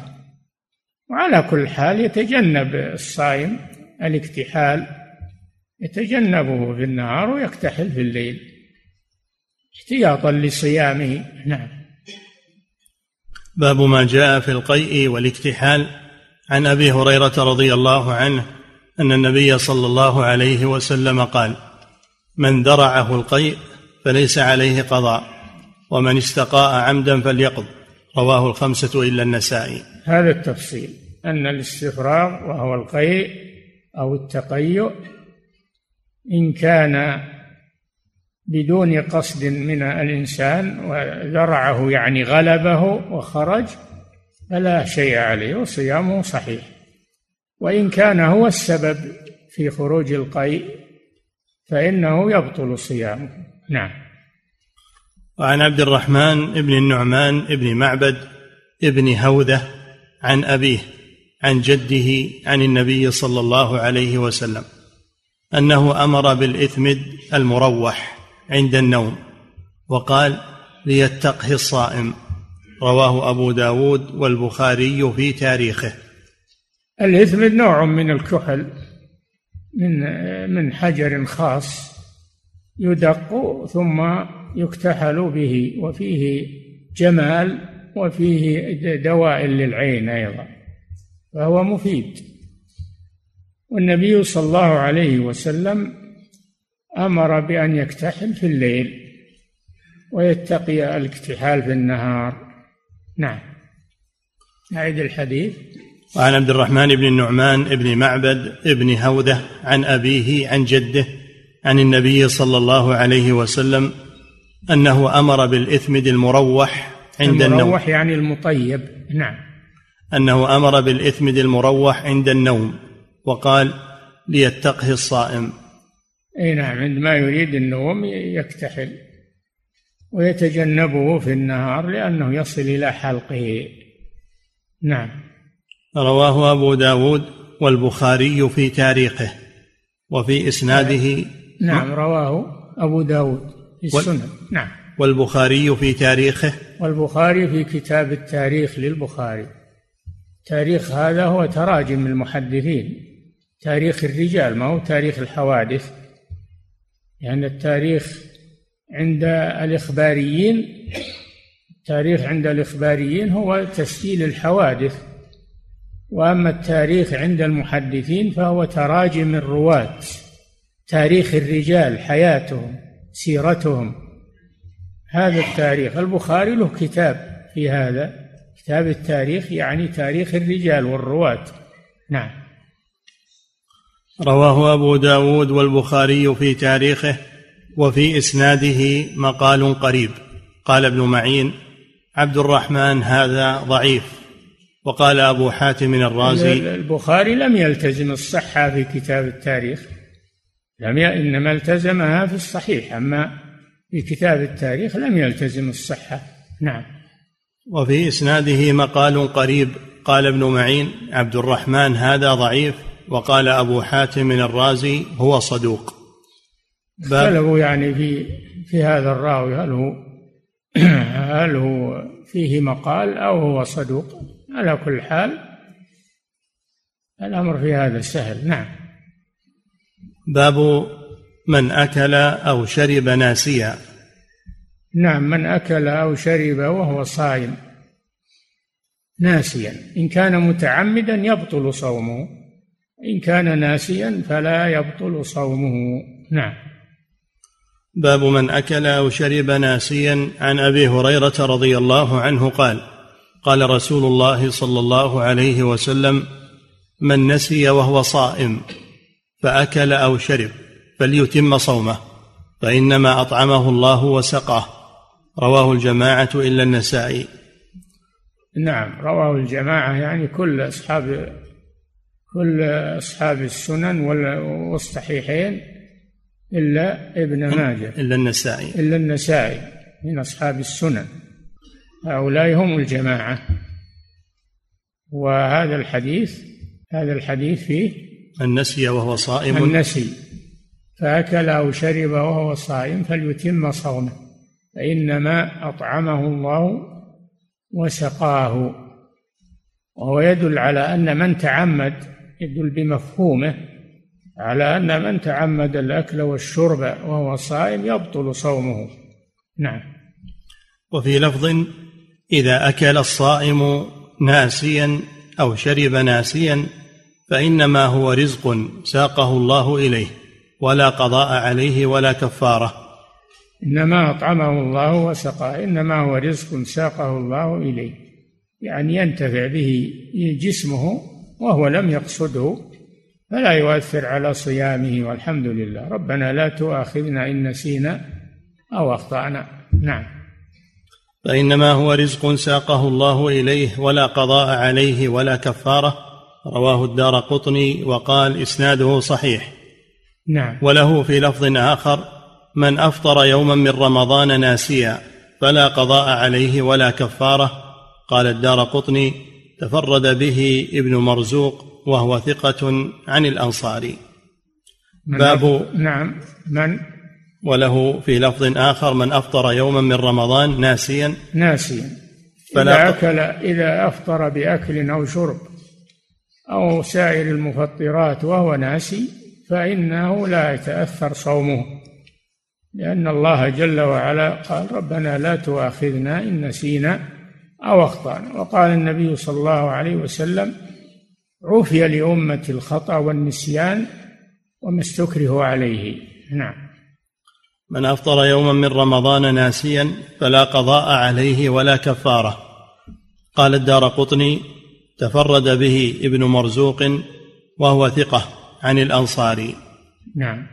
Speaker 2: وعلى كل حال يتجنب الصائم الاكتحال يتجنبه في النهار ويكتحل في الليل. احتياطا لصيامه. نعم.
Speaker 1: باب ما جاء في القيء والاكتحال. عن أبي هريرة رضي الله عنه أن النبي صلى الله عليه وسلم قال من ذرعه القيء فليس عليه قضاء ومن استقاء عمدا فليقض. رواه الخمسة إلا النسائي.
Speaker 2: هذا التفصيل. أن الاستفراغ وهو القيء أو التقيؤ إن كان بدون قصد من الإنسان وذرعه يعني غلبه وخرج فلا شيء عليه وصيامه صحيح. وإن كان هو السبب في خروج القيء فإنه يبطل صيامه. نعم.
Speaker 1: وعن عبد الرحمن بن النعمان بن معبد بن هوذة عن أبيه عن جده عن النبي صلى الله عليه وسلم. أنه أمر بالإثمد المروح عند النوم وقال ليتقه الصائم. رواه أبو داود والبخاري في تاريخه.
Speaker 2: الإثم نوع من الكحل من من حجر خاص يدق ثم يكتحل به وفيه جمال وفيه دواء للعين أيضا فهو مفيد. والنبي صلى الله عليه وسلم أمر بأن يكتحل في الليل ويتقي الاكتحال في النهار. نعم. أعيد الحديث.
Speaker 1: وعن عبد الرحمن بن النعمان بن معبد بن هودة عن أبيه عن جده عن النبي صلى الله عليه وسلم أنه أمر بالإثمد المروح عند
Speaker 2: المروح
Speaker 1: النوم.
Speaker 2: المروح يعني المطيب. نعم.
Speaker 1: أنه أمر بالإثمد المروح عند النوم. وقال ليتقه الصائم.
Speaker 2: أي نعم عندما يريد النوم يكتحل ويتجنبه في النهار لأنه يصل إلى حلقه. نعم.
Speaker 1: رواه أبو داود والبخاري في تاريخه وفي إسناده.
Speaker 2: نعم رواه أبو داود في السنن. نعم.
Speaker 1: والبخاري في تاريخه.
Speaker 2: والبخاري في كتاب التاريخ للبخاري. تاريخ هذا هو تراجم المحدثين. تاريخ الرجال ما هو تاريخ الحوادث؟ لأن يعني التاريخ عند الإخباريين التاريخ عند الإخباريين هو تسجيل الحوادث. وأما التاريخ عند المحدثين فهو تراجم الرواة تاريخ الرجال حياتهم سيرتهم. هذا التاريخ البخاري له كتاب في هذا. كتاب التاريخ يعني تاريخ الرجال والرواة. نعم.
Speaker 1: رواه أبو داود والبخاري في تاريخه وفي إسناده مقال قريب. قال ابن معين عبد الرحمن هذا ضعيف. وقال أبو حاتم الرازي
Speaker 2: البخاري لم يلتزم الصحة في كتاب التاريخ. لم ي... إنما التزمها في الصحيح. أما في كتاب التاريخ لم يلتزم الصحة. نعم.
Speaker 1: وفي إسناده مقال قريب. قال ابن معين عبد الرحمن هذا ضعيف. وقال أبو حاتم الرازي هو صدوق.
Speaker 2: اختلفوا يعني في في هذا الراوي هل هو هل هو فيه مقال أو هو صدوق؟ على كل حال الأمر في هذا سهل نعم.
Speaker 1: باب من أكل أو شرب ناسيا.
Speaker 2: نعم من أكل أو شرب وهو صائم ناسيا. إن كان متعمدا يبطل صومه. إن كان ناسيا فلا يبطل صومه. نعم.
Speaker 1: باب من أكل أو شرب ناسيا عن أبي هريرة رضي الله عنه قال قال رسول الله صلى الله عليه وسلم من نسي وهو صائم فأكل أو شرب فليتم صومه فإنما أطعمه الله وسقاه. رواه الجماعة إلا النسائي.
Speaker 2: نعم رواه الجماعة يعني كل أصحاب كل أصحاب السنن والصحيحين إلا ابن ماجه.
Speaker 1: إلا النسائي.
Speaker 2: إلا النسائي من أصحاب السنن. هؤلاء هم الجماعة. وهذا الحديث هذا الحديث فيه
Speaker 1: النسي وهو صائم.
Speaker 2: النسي. فأكل أو شرب وهو صائم فليتم صومه. فإنما أطعمه الله وسقاه. وهو يدل على أن من تعمد يدل بمفهومه على أن من تعمد الأكل والشرب وهو صائم يبطل صومه. نعم.
Speaker 1: وفي لفظ إذا أكل الصائم ناسيا أو شرب ناسيا فإنما هو رزق ساقه الله إليه ولا قضاء عليه ولا كفارة.
Speaker 2: إنما أطعمه الله وسقاه إنما هو رزق ساقه الله إليه. يعني ينتفع به جسمه وهو لم يقصده فلا يؤثر على صيامه والحمد لله. ربنا لا تؤاخذنا إن نسينا أو أخطأنا. نعم.
Speaker 1: فإنما هو رزق ساقه الله إليه ولا قضاء عليه ولا كفارة. رواه الدار قطني وقال إسناده صحيح.
Speaker 2: نعم.
Speaker 1: وله في لفظ آخر من أفطر يوما من رمضان ناسيا فلا قضاء عليه ولا كفارة. قال الدار قطني تفرد به ابن مرزوق وهو ثقة عن الأنصاري
Speaker 2: باب نعم من؟
Speaker 1: وله في لفظ آخر من أفطر يوما من رمضان ناسيا.
Speaker 2: ناسيا. فلا إذا أكل إذا أفطر بأكل أو شرب أو سائر المفطرات وهو ناسي فإنه لا يتأثر صومه لأن الله جل وعلا قال ربنا لا تؤاخذنا إن نسينا أو أخطأنا وقال النبي صلى الله عليه وسلم عفي لأمة الخطأ والنسيان وما استكره عليه. نعم.
Speaker 1: من أفطر يوما من رمضان ناسيا فلا قضاء عليه ولا كفارة. قال الدار قطني تفرد به ابن مرزوق وهو ثقة عن الأنصاري
Speaker 2: نعم.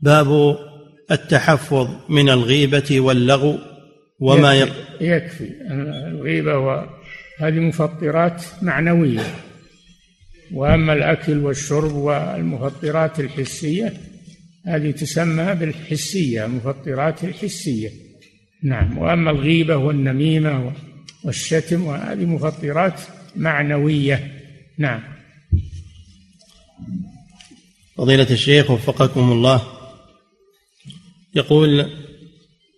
Speaker 1: باب التحفظ من الغيبة واللغو. وما
Speaker 2: يكفي, يكفي. الغيبة وهذه مفطرات معنوية. وأما الأكل والشرب والمفطرات الحسية هذه تسمى بالحسية المفطرات الحسية. نعم. وأما الغيبة والنميمة والشتم وهذه مفطرات معنوية. نعم.
Speaker 1: فضيلة الشيخ وفقكم الله يقول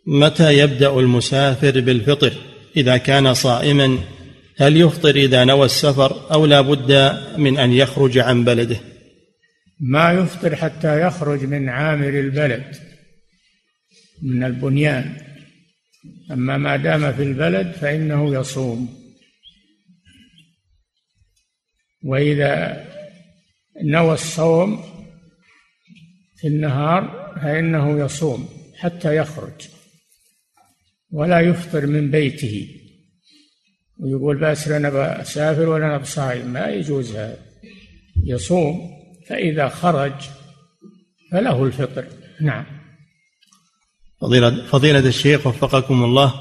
Speaker 1: متى يبدأ المسافر بالفطر؟ إذا كان صائما هل يفطر إذا نوى السفر أو لا بد من أن يخرج عن بلده؟
Speaker 2: ما يفطر حتى يخرج من عامر البلد من البنيان. أما ما دام في البلد فإنه يصوم. وإذا نوى الصوم في النهار فإنه يصوم حتى يخرج. ولا يفطر من بيته. ويقول بس أنا بسافر ولا أنا بصايم ما يجوز هذا. يصوم فإذا خرج فله الفطر. نعم.
Speaker 1: فضيلة, فضيلة الشيخ وفقكم الله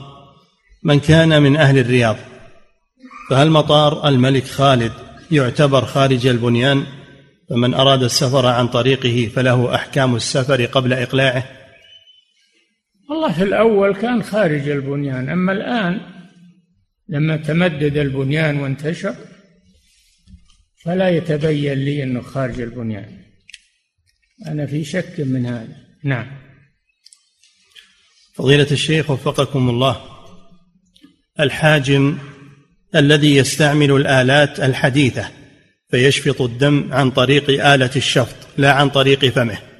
Speaker 1: من كان من أهل الرياض فهل مطار الملك خالد يعتبر خارج البنيان؟ فمن أراد السفر عن طريقه فله أحكام السفر قبل إقلاعه.
Speaker 2: والله في الأول كان خارج البنيان أما الآن لما تمدد البنيان وانتشر فلا يتبين لي أنه خارج البنيان. أنا في شك من هذا. نعم.
Speaker 1: فضيلة الشيخ وفقكم الله الحاجم الذي يستعمل الآلات الحديثة فيشفط الدم عن طريق آلة الشفط لا عن طريق فمه.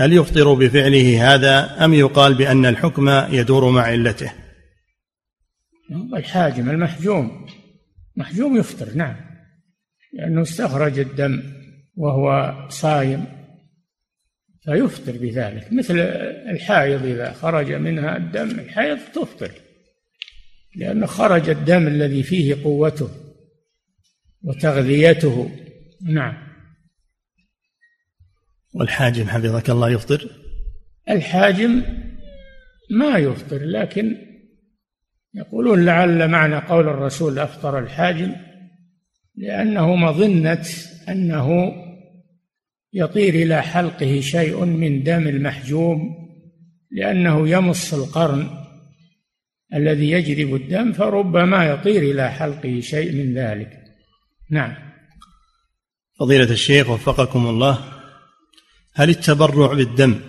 Speaker 1: هل يفطر بفعله هذا أم يقال بأن الحكم يدور مع علته؟
Speaker 2: الحاجم المحجوم. محجوم يفطر نعم. لأنه استخرج الدم وهو صايم فيفطر بذلك. مثل الحائض إذا خرج منها الدم الحائض تفطر. لأنه خرج الدم الذي فيه قوته وتغذيته. نعم.
Speaker 1: والحاجم حفظك الله يفطر؟
Speaker 2: الحاجم ما يفطر لكن يقولون لعل معنى قول الرسول أفطر الحاجم لأنه مظنة أنه يطير إلى حلقه شيء من دم المحجوم لأنه يمص القرن الذي يجرب الدم فربما يطير إلى حلقه شيء من ذلك. نعم.
Speaker 1: فضيلة الشيخ وفقكم الله هل التبرع بالدم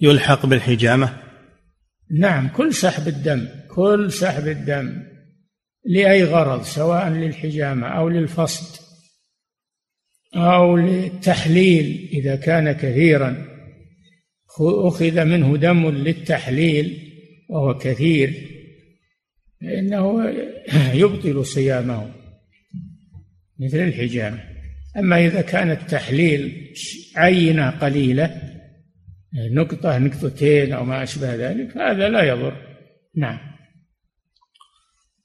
Speaker 1: يلحق بالحجامة؟
Speaker 2: نعم كل سحب الدم كل سحب الدم لأي غرض؟ سواء للحجامة أو للفصد أو للتحليل إذا كان كثيرا. أخذ منه دم للتحليل وهو كثير فإنه يبطل صيامه مثل الحجامة. أما إذا كان التحليل عينة قليلة نقطة نقطتين أو ما أشبه ذلك هذا لا يضر. نعم.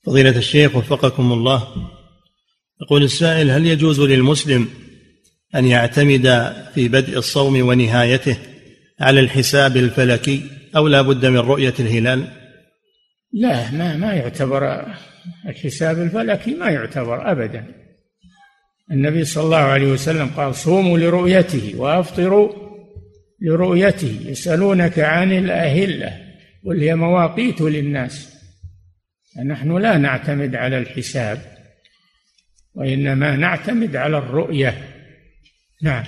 Speaker 1: فضيلة الشيخ وفقكم الله. يقول السائل هل يجوز للمسلم أن يعتمد في بدء الصوم ونهايته على الحساب الفلكي أو لا بد من رؤية الهلال؟
Speaker 2: لا ما ما يعتبر الحساب الفلكي ما يعتبر أبدا. النبي صلى الله عليه وسلم قال صوموا لرؤيته وأفطروا لرؤيته يسألونك عن الأهلة قل هي مواقيت للناس. نحن لا نعتمد على الحساب وإنما نعتمد على الرؤية. نعم.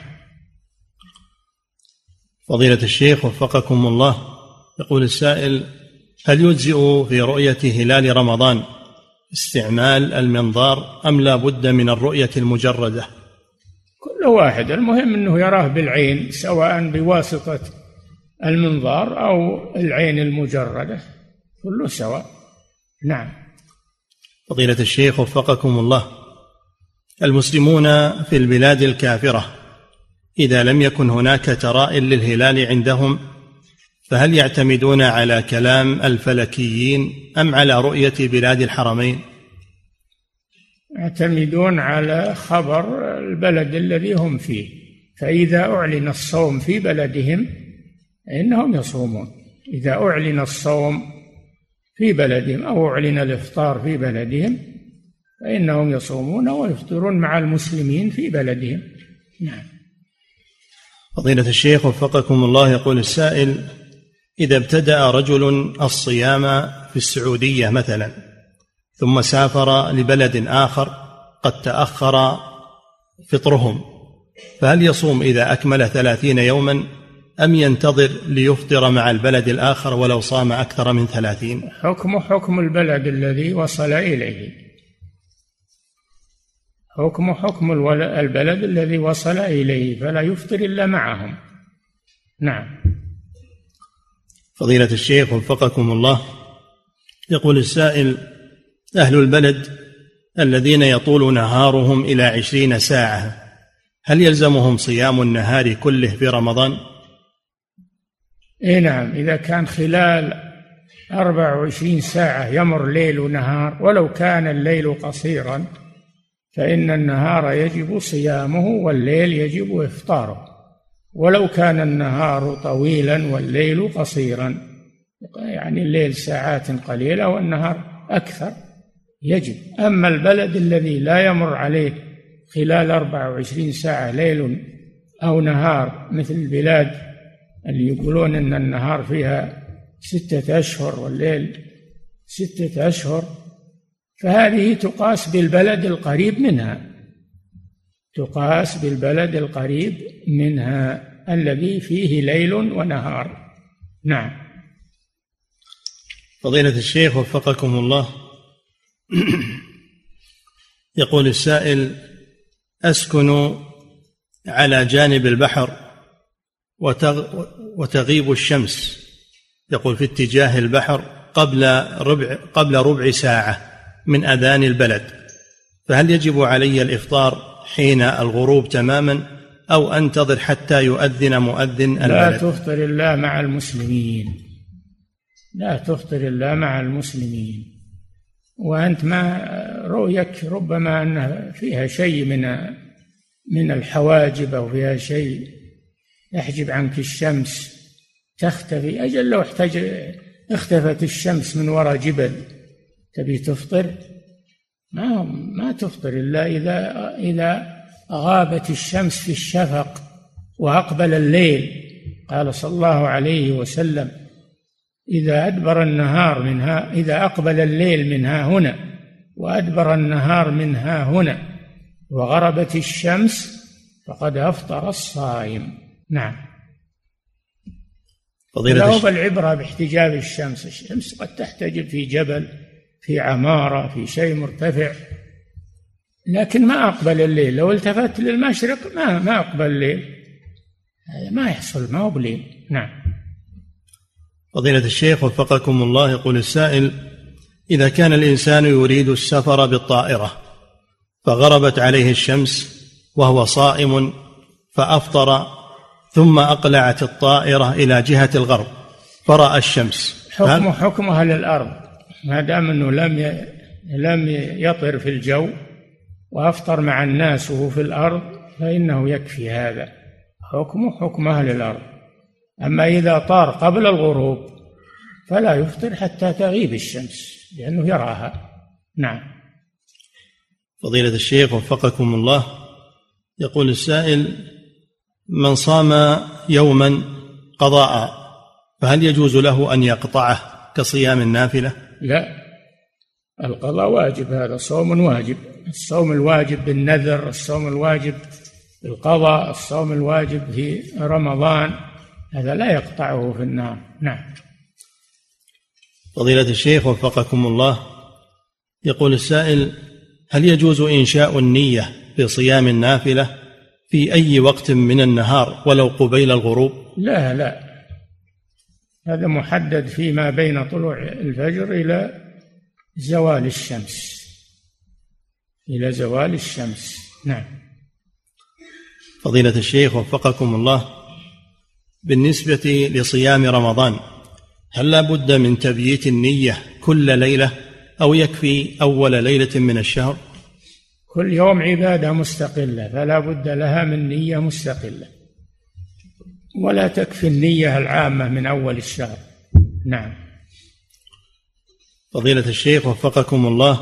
Speaker 1: فضيلة الشيخ وفقكم الله يقول السائل هل يجزئ في رؤية هلال رمضان استعمال المنظار أم لا بد من الرؤية المجردة؟
Speaker 2: كل واحد. المهم أنه يراه بالعين سواء بواسطة المنظار أو العين المجردة. كله سواء. نعم.
Speaker 1: فضيلة الشيخ وفقكم الله. المسلمون في البلاد الكافرة إذا لم يكن هناك تراء للهلال عندهم فهل يعتمدون على كلام الفلكيين أم على رؤية بلاد الحرمين؟
Speaker 2: يعتمدون على خبر البلد الذي هم فيه. فإذا أعلن الصوم في بلدهم فإنهم يصومون. إذا أعلن الصوم في بلدهم أو أعلن الإفطار في بلدهم فإنهم يصومون ويفطرون مع المسلمين في بلدهم. نعم.
Speaker 1: فضيلة الشيخ وفقكم الله يقول السائل إذا ابتدأ رجل الصيام في السعودية مثلا ثم سافر لبلد آخر قد تأخر فطرهم. فهل يصوم إذا أكمل ثلاثين يوما أم ينتظر ليفطر مع البلد الآخر ولو صام أكثر من ثلاثين؟
Speaker 2: حكم حكم البلد الذي وصل إليه. حكم حكم البلد الذي وصل إليه فلا يفطر إلا معهم. نعم.
Speaker 1: فضيلة الشيخ وفقكم الله يقول السائل أهل البلد الذين يطول نهارهم إلى عشرين ساعة هل يلزمهم صيام النهار كله في رمضان؟
Speaker 2: اي نعم إذا كان خلال 24 ساعة يمر ليل ونهار ولو كان الليل قصيرا فإن النهار يجب صيامه والليل يجب إفطاره ولو كان النهار طويلا والليل قصيرا. يعني الليل ساعات قليلة والنهار أكثر. يجب. أما البلد الذي لا يمر عليه خلال 24 ساعة ليل أو نهار مثل البلاد اللي يقولون إن النهار فيها ستة أشهر والليل ستة أشهر فهذه تقاس بالبلد القريب منها. تقاس بالبلد القريب منها الذي فيه ليل ونهار. نعم.
Speaker 1: فضيلة الشيخ وفقكم الله. يقول السائل أسكن على جانب البحر وتغيب الشمس. يقول في اتجاه البحر قبل ربع قبل ربع ساعة من أذان البلد. فهل يجب علي الإفطار حين الغروب تماما أو أنتظر حتى يؤذن مؤذن البلد.
Speaker 2: لا تفطر إلا مع المسلمين. لا تفطر إلا مع المسلمين. وأنت ما رؤيك ربما أن فيها شيء من من الحواجب أو فيها شيء يحجب عنك الشمس تختفي. أجل لو احتج اختفت الشمس من وراء جبل تبي تفطر ما ما تفطر إلا إذا إذا غابت الشمس في الشفق وأقبل الليل. قال صلى الله عليه وسلم إذا أدبر النهار منها إذا أقبل الليل منها هنا وأدبر النهار منها هنا وغربت الشمس فقد أفطر الصائم. نعم. فضيلة العبرة باحتجاب الشمس. الشمس قد تحتجب في جبل في عمارة في شيء مرتفع. لكن ما أقبل الليل. لو التفت للمشرق ما ما أقبل الليل. هذا ما يحصل ما هو بليل. نعم.
Speaker 1: فضيلة الشيخ وفقكم الله يقول السائل إذا كان الإنسان يريد السفر بالطائرة فغربت عليه الشمس وهو صائم فأفطر ثم أقلعت الطائرة إلى جهة الغرب فرأى الشمس.
Speaker 2: حكم حكم أهل الأرض ما دام أنه لم لم يطر في الجو وأفطر مع الناس وهو في الأرض فإنه يكفي هذا. حكمه حكم أهل الأرض. أما إذا طار قبل الغروب فلا يفطر حتى تغيب الشمس لأنه يراها. نعم.
Speaker 1: فضيلة الشيخ وفقكم الله يقول السائل من صام يوما قضاء فهل يجوز له أن يقطعه كصيام النافلة؟
Speaker 2: لا. القضاء واجب هذا صوم واجب. الصوم الواجب بالنذر الصوم الواجب بالقضاء الصوم الواجب في رمضان هذا لا يقطعه في النار. نعم.
Speaker 1: فضيلة الشيخ وفقكم الله يقول السائل هل يجوز إنشاء النية في صيام النافلة في أي وقت من النهار ولو قبيل الغروب؟
Speaker 2: لا لا. هذا محدد فيما بين طلوع الفجر إلى زوال الشمس. إلى زوال الشمس. نعم.
Speaker 1: فضيلة الشيخ وفقكم الله بالنسبة لصيام رمضان هل لا بد من تبييت النية كل ليلة أو يكفي أول ليلة من الشهر؟
Speaker 2: كل يوم عبادة مستقلة فلا بد لها من نية مستقلة. ولا تكفي النية العامة من أول الشهر. نعم.
Speaker 1: فضيلة الشيخ وفقكم الله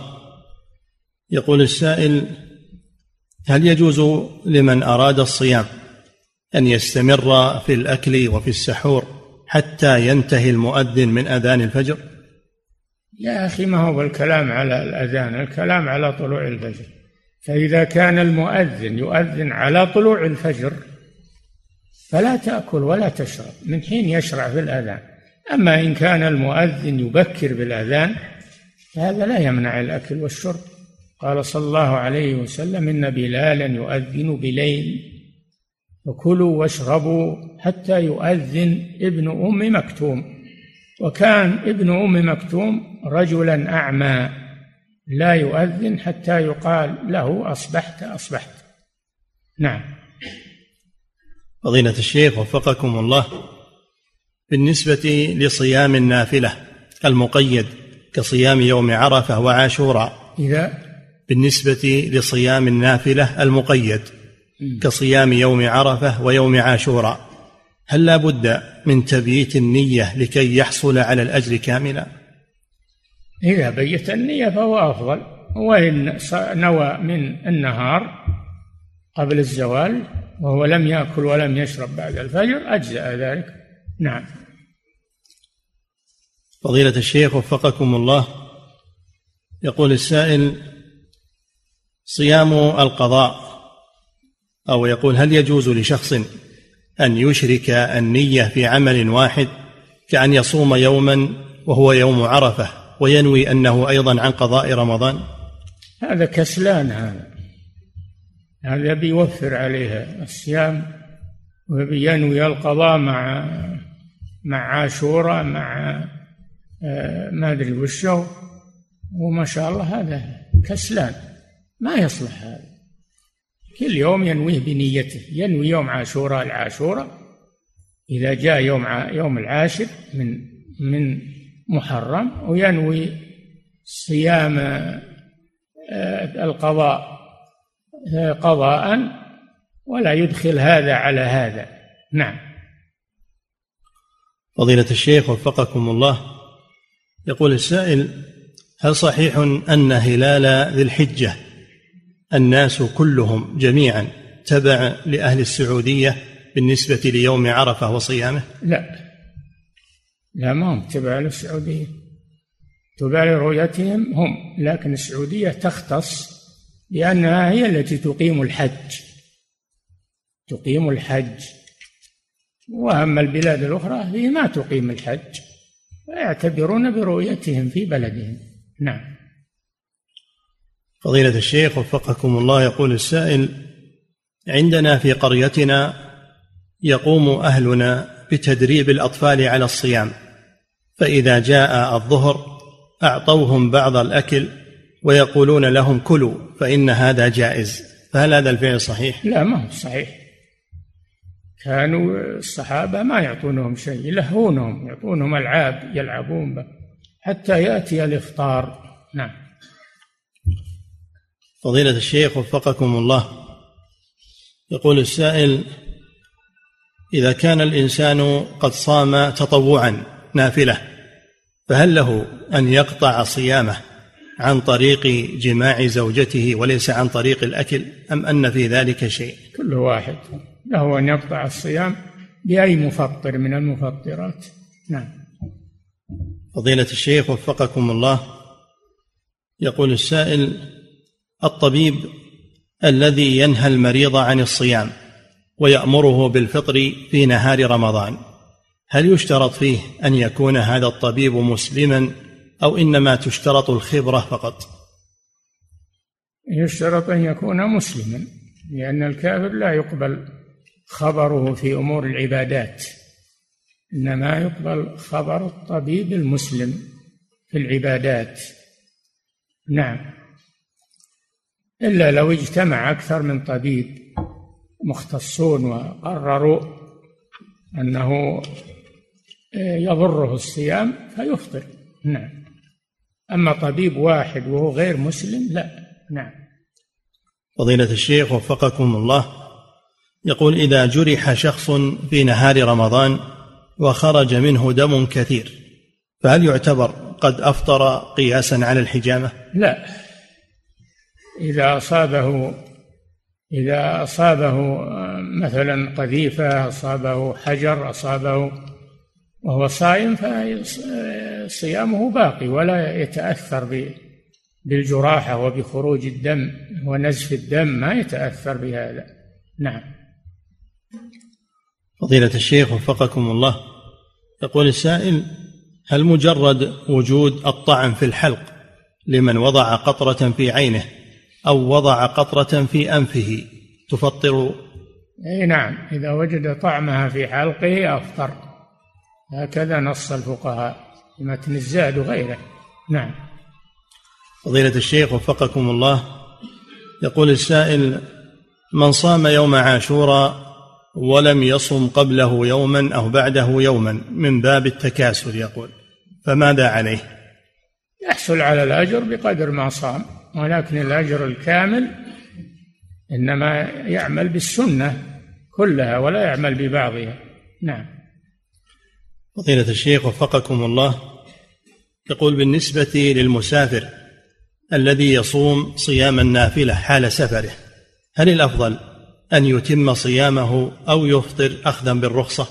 Speaker 1: يقول السائل هل يجوز لمن أراد الصيام أن يستمر في الأكل وفي السحور حتى ينتهي المؤذن من أذان الفجر؟
Speaker 2: يا أخي ما هو الكلام على الأذان الكلام على طلوع الفجر. فإذا كان المؤذن يؤذن على طلوع الفجر فلا تأكل ولا تشرب. من حين يشرع في الأذان. أما إن كان المؤذن يبكر بالأذان فهذا لا يمنع الأكل والشرب. قال صلى الله عليه وسلم إن بلالا يؤذن بليل. فكلوا واشربوا حتى يؤذن ابن أم مكتوم. وكان ابن أم مكتوم رجلا أعمى. لا يؤذن حتى يقال له أصبحت أصبحت. نعم.
Speaker 1: فضيلة الشيخ وفقكم الله. بالنسبة لصيام النافلة المقيد كصيام يوم عرفة وعاشوراء.
Speaker 2: إذا
Speaker 1: بالنسبة لصيام النافلة المقيد كصيام يوم عرفة ويوم عاشوراء. هل لا بد من تبييت النية لكي يحصل على الأجر كاملا؟
Speaker 2: إذا بيت النية فهو أفضل. وإن نوى من النهار قبل الزوال وهو لم يأكل ولم يشرب بعد الفجر أجزأ ذلك. نعم.
Speaker 1: فضيلة الشيخ وفقكم الله يقول السائل صيام القضاء أو يقول هل يجوز لشخص أن يشرك النية في عمل واحد كأن يصوم يوما وهو يوم عرفة وينوي أنه أيضا عن قضاء رمضان؟
Speaker 2: هذا كسلان هذا. هذا بيوفر عليه الصيام وبينوي القضاء مع مع عاشوراء مع آه، ما أدري وشو وما شاء الله هذا كسلان. ما يصلح هذا. كل يوم ينويه بنيته. ينوي يوم عاشوراء العاشوراء إذا جاء يوم يوم العاشر من من محرم وينوي صيام آه، القضاء قضاء ولا يدخل هذا على هذا. نعم.
Speaker 1: فضيلة الشيخ وفقكم الله يقول السائل هل صحيح أن هلال ذي الحجة الناس كلهم جميعا تبع لأهل السعودية بالنسبة ليوم عرفة وصيامه؟
Speaker 2: لا. لا ما هم تبع للسعودية. تبع لرؤيتهم هم لكن السعودية تختص لأنها هي التي تقيم الحج. تقيم الحج. وأما البلاد الأخرى هي ما تقيم الحج. ويعتبرون برؤيتهم في بلدهم. نعم.
Speaker 1: فضيلة الشيخ وفقكم الله يقول السائل عندنا في قريتنا يقوم أهلنا بتدريب الأطفال على الصيام فإذا جاء الظهر أعطوهم بعض الأكل ويقولون لهم كلوا فإن هذا جائز. فهل هذا الفعل صحيح؟
Speaker 2: لا ما هو صحيح. كانوا الصحابة ما يعطونهم شيء يلهونهم يعطونهم ألعاب يلعبون به حتى يأتي الإفطار. نعم.
Speaker 1: فضيلة الشيخ وفقكم الله. يقول السائل إذا كان الإنسان قد صام تطوعا نافلة فهل له أن يقطع صيامه؟ عن طريق جماع زوجته وليس عن طريق الأكل أم أن في ذلك شيء؟
Speaker 2: كل واحد. له أن يقطع الصيام بأي مفطر من المفطرات. نعم.
Speaker 1: فضيلة الشيخ وفقكم الله يقول السائل الطبيب الذي ينهى المريض عن الصيام ويأمره بالفطر في نهار رمضان هل يشترط فيه أن يكون هذا الطبيب مسلما أو إنما تشترط الخبرة فقط.
Speaker 2: يشترط أن يكون مسلما لأن الكافر لا يقبل خبره في أمور العبادات إنما يقبل خبر الطبيب المسلم في العبادات. نعم. إلا لو اجتمع أكثر من طبيب مختصون وقرروا أنه يضره الصيام فيفطر. نعم. أما طبيب واحد وهو غير مسلم لا. نعم.
Speaker 1: فضيلة الشيخ وفقكم الله. يقول إذا جرح شخص في نهار رمضان وخرج منه دم كثير فهل يعتبر قد أفطر قياسا على الحجامة؟
Speaker 2: لا. إذا أصابه إذا أصابه مثلا قذيفة أصابه حجر أصابه وهو صائم فصيامه باقي ولا يتأثر بالجراحة وبخروج الدم ونزف الدم ما يتأثر بهذا. نعم.
Speaker 1: فضيلة الشيخ وفقكم الله يقول السائل هل مجرد وجود الطعن في الحلق لمن وضع قطرة في عينه أو وضع قطرة في أنفه تفطر؟
Speaker 2: أي نعم إذا وجد طعمها في حلقه أفطر. هكذا نص الفقهاء في متن الزاد وغيره. نعم.
Speaker 1: فضيلة الشيخ وفقكم الله يقول السائل من صام يوم عاشوراء ولم يصم قبله يوما أو بعده يوما من باب التكاسل يقول فماذا عليه؟
Speaker 2: يحصل على الأجر بقدر ما صام ولكن الأجر الكامل إنما يعمل بالسنة كلها ولا يعمل ببعضها. نعم.
Speaker 1: فضيلة الشيخ وفقكم الله يقول بالنسبة للمسافر الذي يصوم صيام النافلة حال سفره هل الأفضل أن يتم صيامه أو يفطر أخذا بالرخصة؟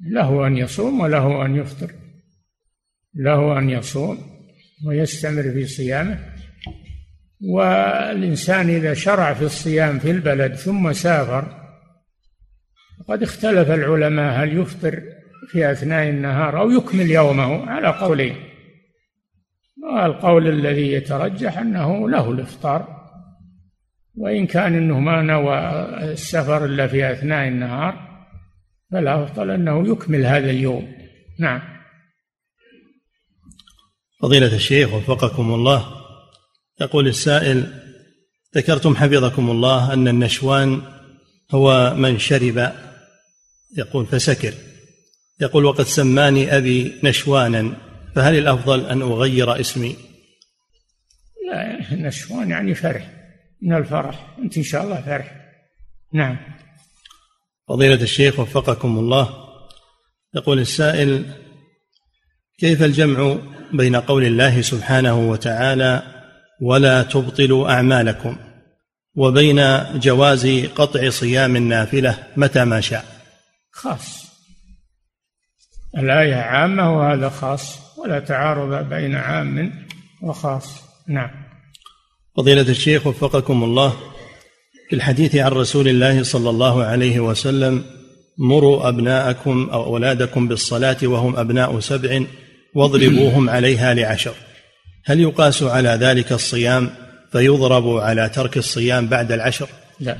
Speaker 2: له أن يصوم وله أن يفطر. له أن يصوم ويستمر في صيامه. والإنسان إذا شرع في الصيام في البلد ثم سافر قد اختلف العلماء هل يفطر في أثناء النهار أو يكمل يومه على قولين. القول الذي يترجح أنه له الإفطار وإن كان أنه ما نوى السفر إلا في أثناء النهار فالأفضل أنه يكمل هذا اليوم. نعم.
Speaker 1: فضيلة الشيخ وفقكم الله يقول السائل ذكرتم حفظكم الله أن النشوان هو من شرب. يقول فسكر. يقول وقد سماني أبي نشوانا فهل الأفضل أن أغير اسمي؟
Speaker 2: لا نشوان يعني فرح. من الفرح. أنت إن شاء الله فرح. نعم.
Speaker 1: فضيلة الشيخ وفقكم الله. يقول السائل كيف الجمع بين قول الله سبحانه وتعالى ولا تبطلوا أعمالكم وبين جواز قطع صيام النافلة متى ما شاء.
Speaker 2: خاص. الآية عامة وهذا خاص ولا تعارض بين عام وخاص. نعم.
Speaker 1: فضيلة الشيخ وفقكم الله في الحديث عن رسول الله صلى الله عليه وسلم مروا أبناءكم أو أولادكم بالصلاة وهم أبناء سبع واضربوهم عليها لعشر. هل يقاس على ذلك الصيام؟ فيضرب على ترك الصيام بعد العشر؟
Speaker 2: لا.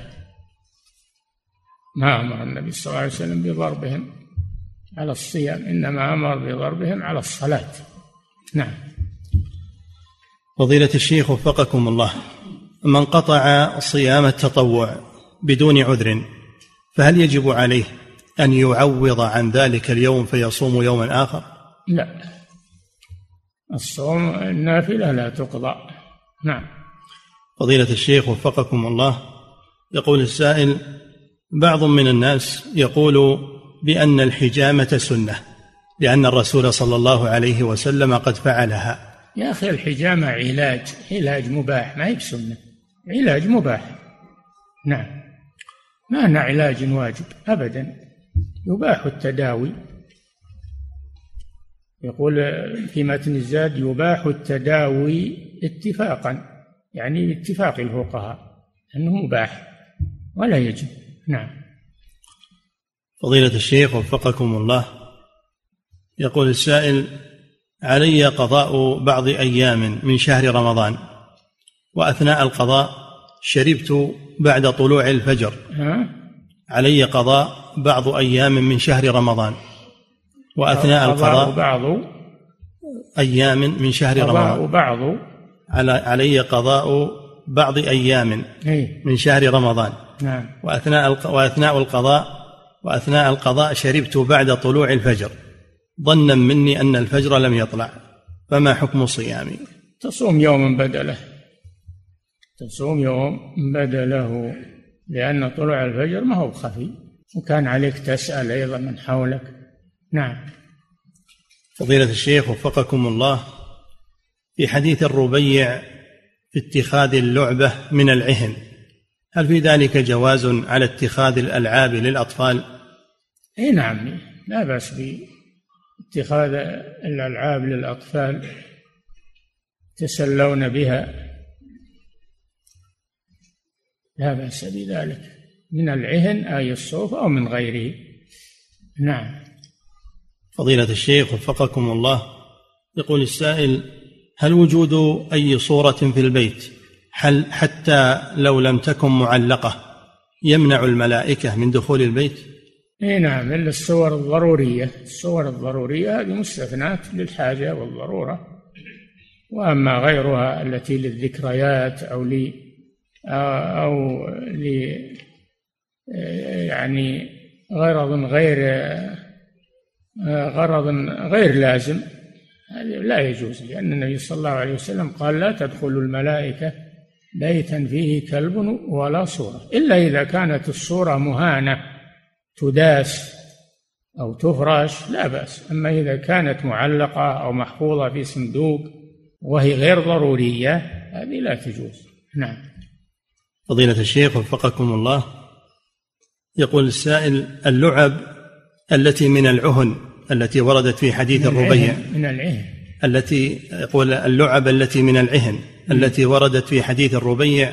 Speaker 2: ما أمر النبي صلى الله عليه وسلم بضربهم على الصيام إنما أمر بضربهم على الصلاة. نعم.
Speaker 1: فضيلة الشيخ وفقكم الله من قطع صيام التطوع بدون عذر فهل يجب عليه أن يعوض عن ذلك اليوم فيصوم يوما آخر؟
Speaker 2: لا. الصوم النافلة لا تقضى. نعم.
Speaker 1: فضيلة الشيخ وفقكم الله يقول السائل بعض من الناس يقول بأن الحجامة سنة لأن الرسول صلى الله عليه وسلم قد فعلها.
Speaker 2: يا أخي الحجامة علاج علاج مباح ما هي بسنة علاج مباح. نعم ما أنه علاج واجب أبدا. يباح التداوي. يقول في متن الزاد يباح التداوي اتفاقا. يعني باتفاق الفقهاء أنه مباح ولا يجب. نعم.
Speaker 1: فضيلة الشيخ وفقكم الله يقول السائل علي قضاء بعض أيام من شهر رمضان وأثناء القضاء شربت بعد طلوع الفجر. علي قضاء بعض أيام من شهر رمضان وأثناء القضاء
Speaker 2: بعض
Speaker 1: أيام من شهر رمضان.
Speaker 2: بعض
Speaker 1: علي قضاء بعض أيام من شهر رمضان.
Speaker 2: نعم.
Speaker 1: وأثناء وأثناء القضاء وأثناء القضاء شربت بعد طلوع الفجر. ظنا مني أن الفجر لم يطلع. فما حكم صيامي؟
Speaker 2: تصوم يوما بدله. تصوم يوم بدله لأن طلوع الفجر ما هو خفي. وكان عليك تسأل أيضا من حولك. نعم.
Speaker 1: فضيلة الشيخ وفقكم الله. في حديث الربيع في اتخاذ اللعبة من العهن. هل في ذلك جواز على اتخاذ الألعاب للأطفال؟
Speaker 2: إي نعم لا بأس باتخاذ الألعاب للأطفال يتسلون بها. لا بأس بذلك من العهن أي الصوف أو من غيره. نعم.
Speaker 1: فضيلة الشيخ وفقكم الله يقول السائل هل وجود أي صورة في البيت هل حتى لو لم تكن معلقة يمنع الملائكة من دخول البيت؟
Speaker 2: إي نعم إلا الصور الضرورية، الصور الضرورية هذه مستثناة للحاجة والضرورة. وأما غيرها التي للذكريات أو أو ل يعني غرض غير غرض غير لازم هذا لا يجوز لأن النبي صلى الله عليه وسلم قال لا تدخل الملائكة بيتا فيه كلب ولا صورة إلا إذا كانت الصورة مهانة تداس أو تفرش لا بأس أما إذا كانت معلقة أو محفوظة في صندوق وهي غير ضرورية هذه لا تجوز. نعم.
Speaker 1: فضيلة الشيخ وفقكم الله يقول السائل اللعب التي من العهن التي وردت في حديث الربيع.
Speaker 2: من العهن
Speaker 1: التي يقول اللعب التي من العهن التي وردت في حديث الربيع.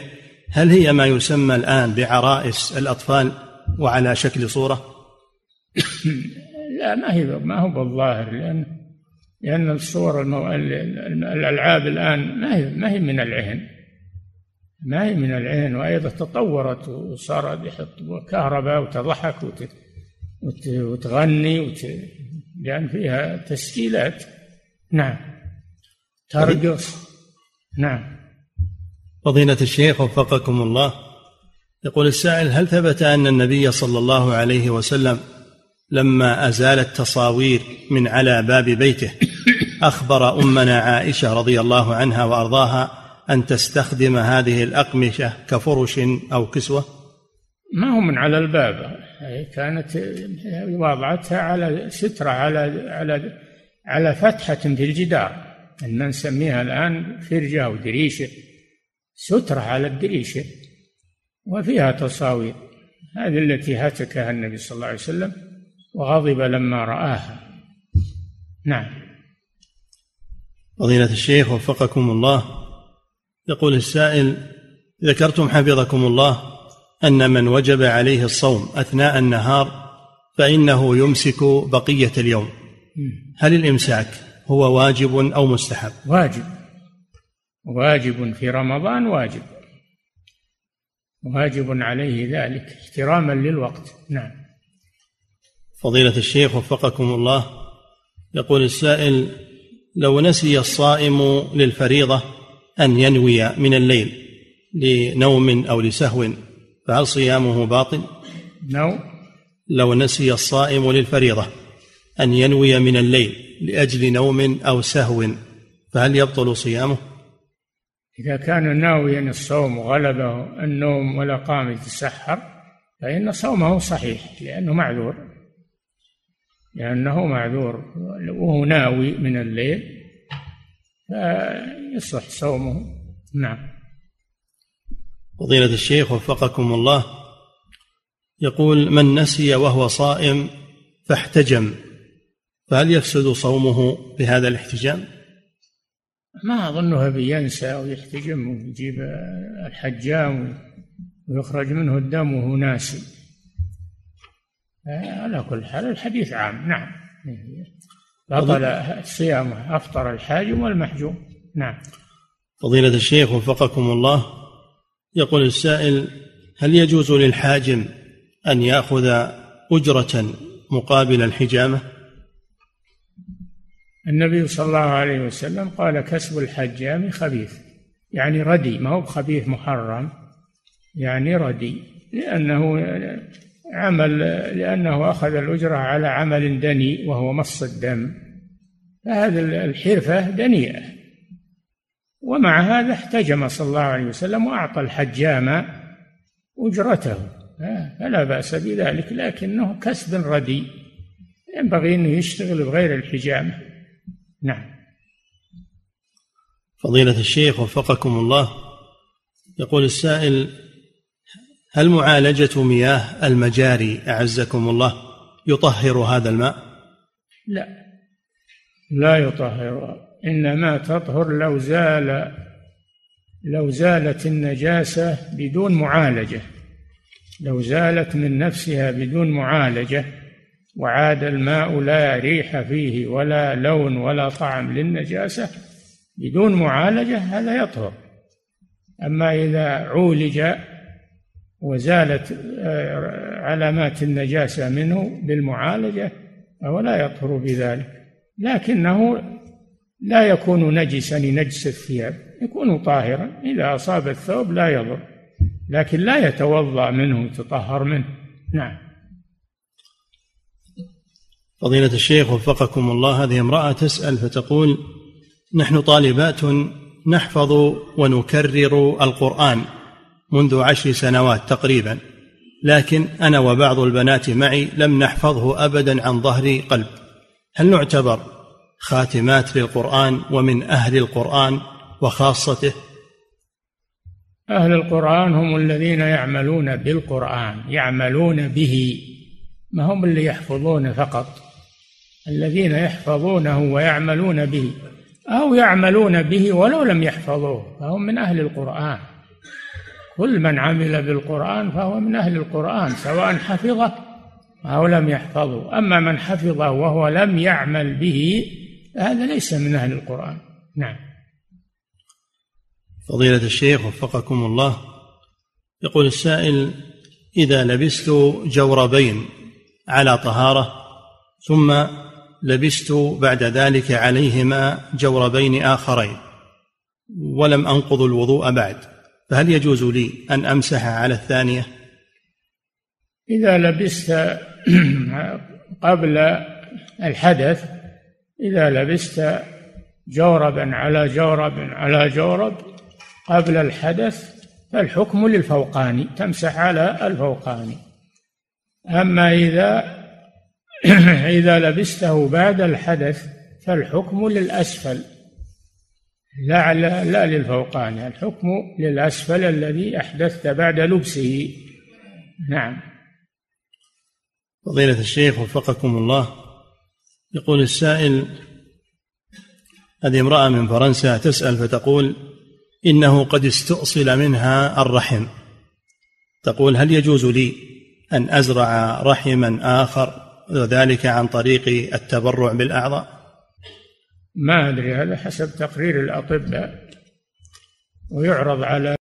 Speaker 1: هل هي ما يسمى الآن بعرائس الأطفال وعلى شكل صورة؟
Speaker 2: لا ما هي ما هو بالظاهر لأن لأن الصور المو... الألعاب الآن ما هي ما هي من العهن. ما هي من العين وأيضا تطورت وصار يحط كهرباء وتضحك وت... وت... وتغني وت... لأن فيها تسجيلات. نعم. ترقص نعم.
Speaker 1: فضيلة الشيخ وفقكم الله يقول السائل هل ثبت أن النبي صلى الله عليه وسلم لما أزال التصاوير من على باب بيته أخبر أمنا عائشة رضي الله عنها وأرضاها أن تستخدم هذه الأقمشة كفرش أو كسوة؟
Speaker 2: ما هو من على الباب. كانت وضعتها على سترة على على على فتحة في الجدار. أن نسميها الآن فرجة أو دريشة. سترة على الدريشة. وفيها تصاوير. هذه التي هتكها النبي صلى الله عليه وسلم وغضب لما رآها. نعم.
Speaker 1: فضيلة الشيخ وفقكم الله. يقول السائل ذكرتم حفظكم الله. أن من وجب عليه الصوم أثناء النهار فإنه يمسك بقية اليوم. هل الإمساك هو واجب أو مستحب؟
Speaker 2: واجب. واجب في رمضان واجب. واجب عليه ذلك احتراما للوقت. نعم.
Speaker 1: فضيلة الشيخ وفقكم الله يقول السائل لو نسي الصائم للفريضة أن ينوي من الليل لنوم أو لسهو فهل صيامه باطل؟
Speaker 2: نو
Speaker 1: لو نسي الصائم للفريضة أن ينوي من الليل لأجل نوم أو سهو فهل يبطل صيامه؟
Speaker 2: إذا كان ناويا الصوم وغلبه النوم ولا قام يتسحر فإن صومه صحيح لأنه معذور لأنه معذور وهو ناوي من الليل فيصلح صومه نعم
Speaker 1: فضيلة الشيخ وفقكم الله. يقول من نسي وهو صائم فاحتجم فهل يفسد صومه بهذا الاحتجام؟
Speaker 2: ما أظنه بينسى أو يحتجم ويجيب الحجام ويخرج منه الدم وهو ناسي. على كل حال الحديث عام. نعم. بطل صيامه أفطر الحاجم والمحجوم. نعم.
Speaker 1: فضيلة الشيخ وفقكم الله يقول السائل هل يجوز للحاجم أن يأخذ أجرة مقابل الحجامة؟
Speaker 2: النبي صلى الله عليه وسلم قال كسب الحجام خبيث. يعني ردي ما هو خبيث محرم. يعني ردي لأنه عمل لأنه أخذ الأجرة على عمل دني وهو مص الدم. فهذه الحرفة دنيئة. ومع هذا احتجم صلى الله عليه وسلم وأعطى الحجام أجرته. فلا بأس بذلك لكنه كسب ردي. ينبغي أنه يشتغل بغير الحجامة نعم.
Speaker 1: فضيلة الشيخ وفقكم الله. يقول السائل هل معالجة مياه المجاري أعزكم الله يطهر هذا الماء؟
Speaker 2: لا لا يطهر إنما تطهر لو زال لو زالت النجاسة بدون معالجة. لو زالت من نفسها بدون معالجة وعاد الماء لا ريح فيه ولا لون ولا طعم للنجاسة بدون معالجة هذا يطهر. أما إذا عولج وزالت آه، علامات النجاسة منه بالمعالجة فهو لا يطهر بذلك. لكنه لا يكون نجسا لنجس الثياب يكون طاهرا. إذا أصاب الثوب لا يضر لكن لا يتوضأ منه يتطهر منه. نعم.
Speaker 1: فضيلة الشيخ وفقكم الله هذه امرأة تسأل فتقول نحن طالبات نحفظ ونكرر القرآن منذ عشر سنوات تقريبا لكن أنا وبعض البنات معي لم نحفظه ابدا عن ظهر قلب. هل نعتبر خاتمات للقرآن ومن أهل القرآن وخاصته.
Speaker 2: أهل القرآن هم الذين يعملون بالقرآن يعملون به ما هم اللي يحفظون فقط. الذين يحفظونه ويعملون به أو يعملون به ولو لم يحفظوه فهم من أهل القرآن. كل من عمل بالقرآن فهو من أهل القرآن سواء حفظه أو لم يحفظه. أما من حفظه وهو لم يعمل به هذا ليس من أهل القرآن. نعم.
Speaker 1: فضيلة الشيخ وفقكم الله يقول السائل إذا لبست جوربين على طهارة ثم لبست بعد ذلك عليهما جوربين آخرين ولم أنقض الوضوء بعد فهل يجوز لي أن أمسح على الثانية؟
Speaker 2: إذا لبست قبل الحدث إذا لبست جوربا على جورب على جورب قبل الحدث فالحكم للفوقاني تمسح على الفوقاني أما إذا إذا لبسته بعد الحدث فالحكم للأسفل لا لا للفوقاني الحكم للأسفل الذي أحدثت بعد لبسه. نعم.
Speaker 1: فضيلة الشيخ وفقكم الله. يقول السائل هذه امرأة من فرنسا تسأل فتقول إنه قد استؤصل منها الرحم. تقول هل يجوز لي أن أزرع رحما آخر وذلك عن طريق التبرع بالأعضاء؟
Speaker 2: ما أدري هذا حسب تقرير الأطباء ويعرض على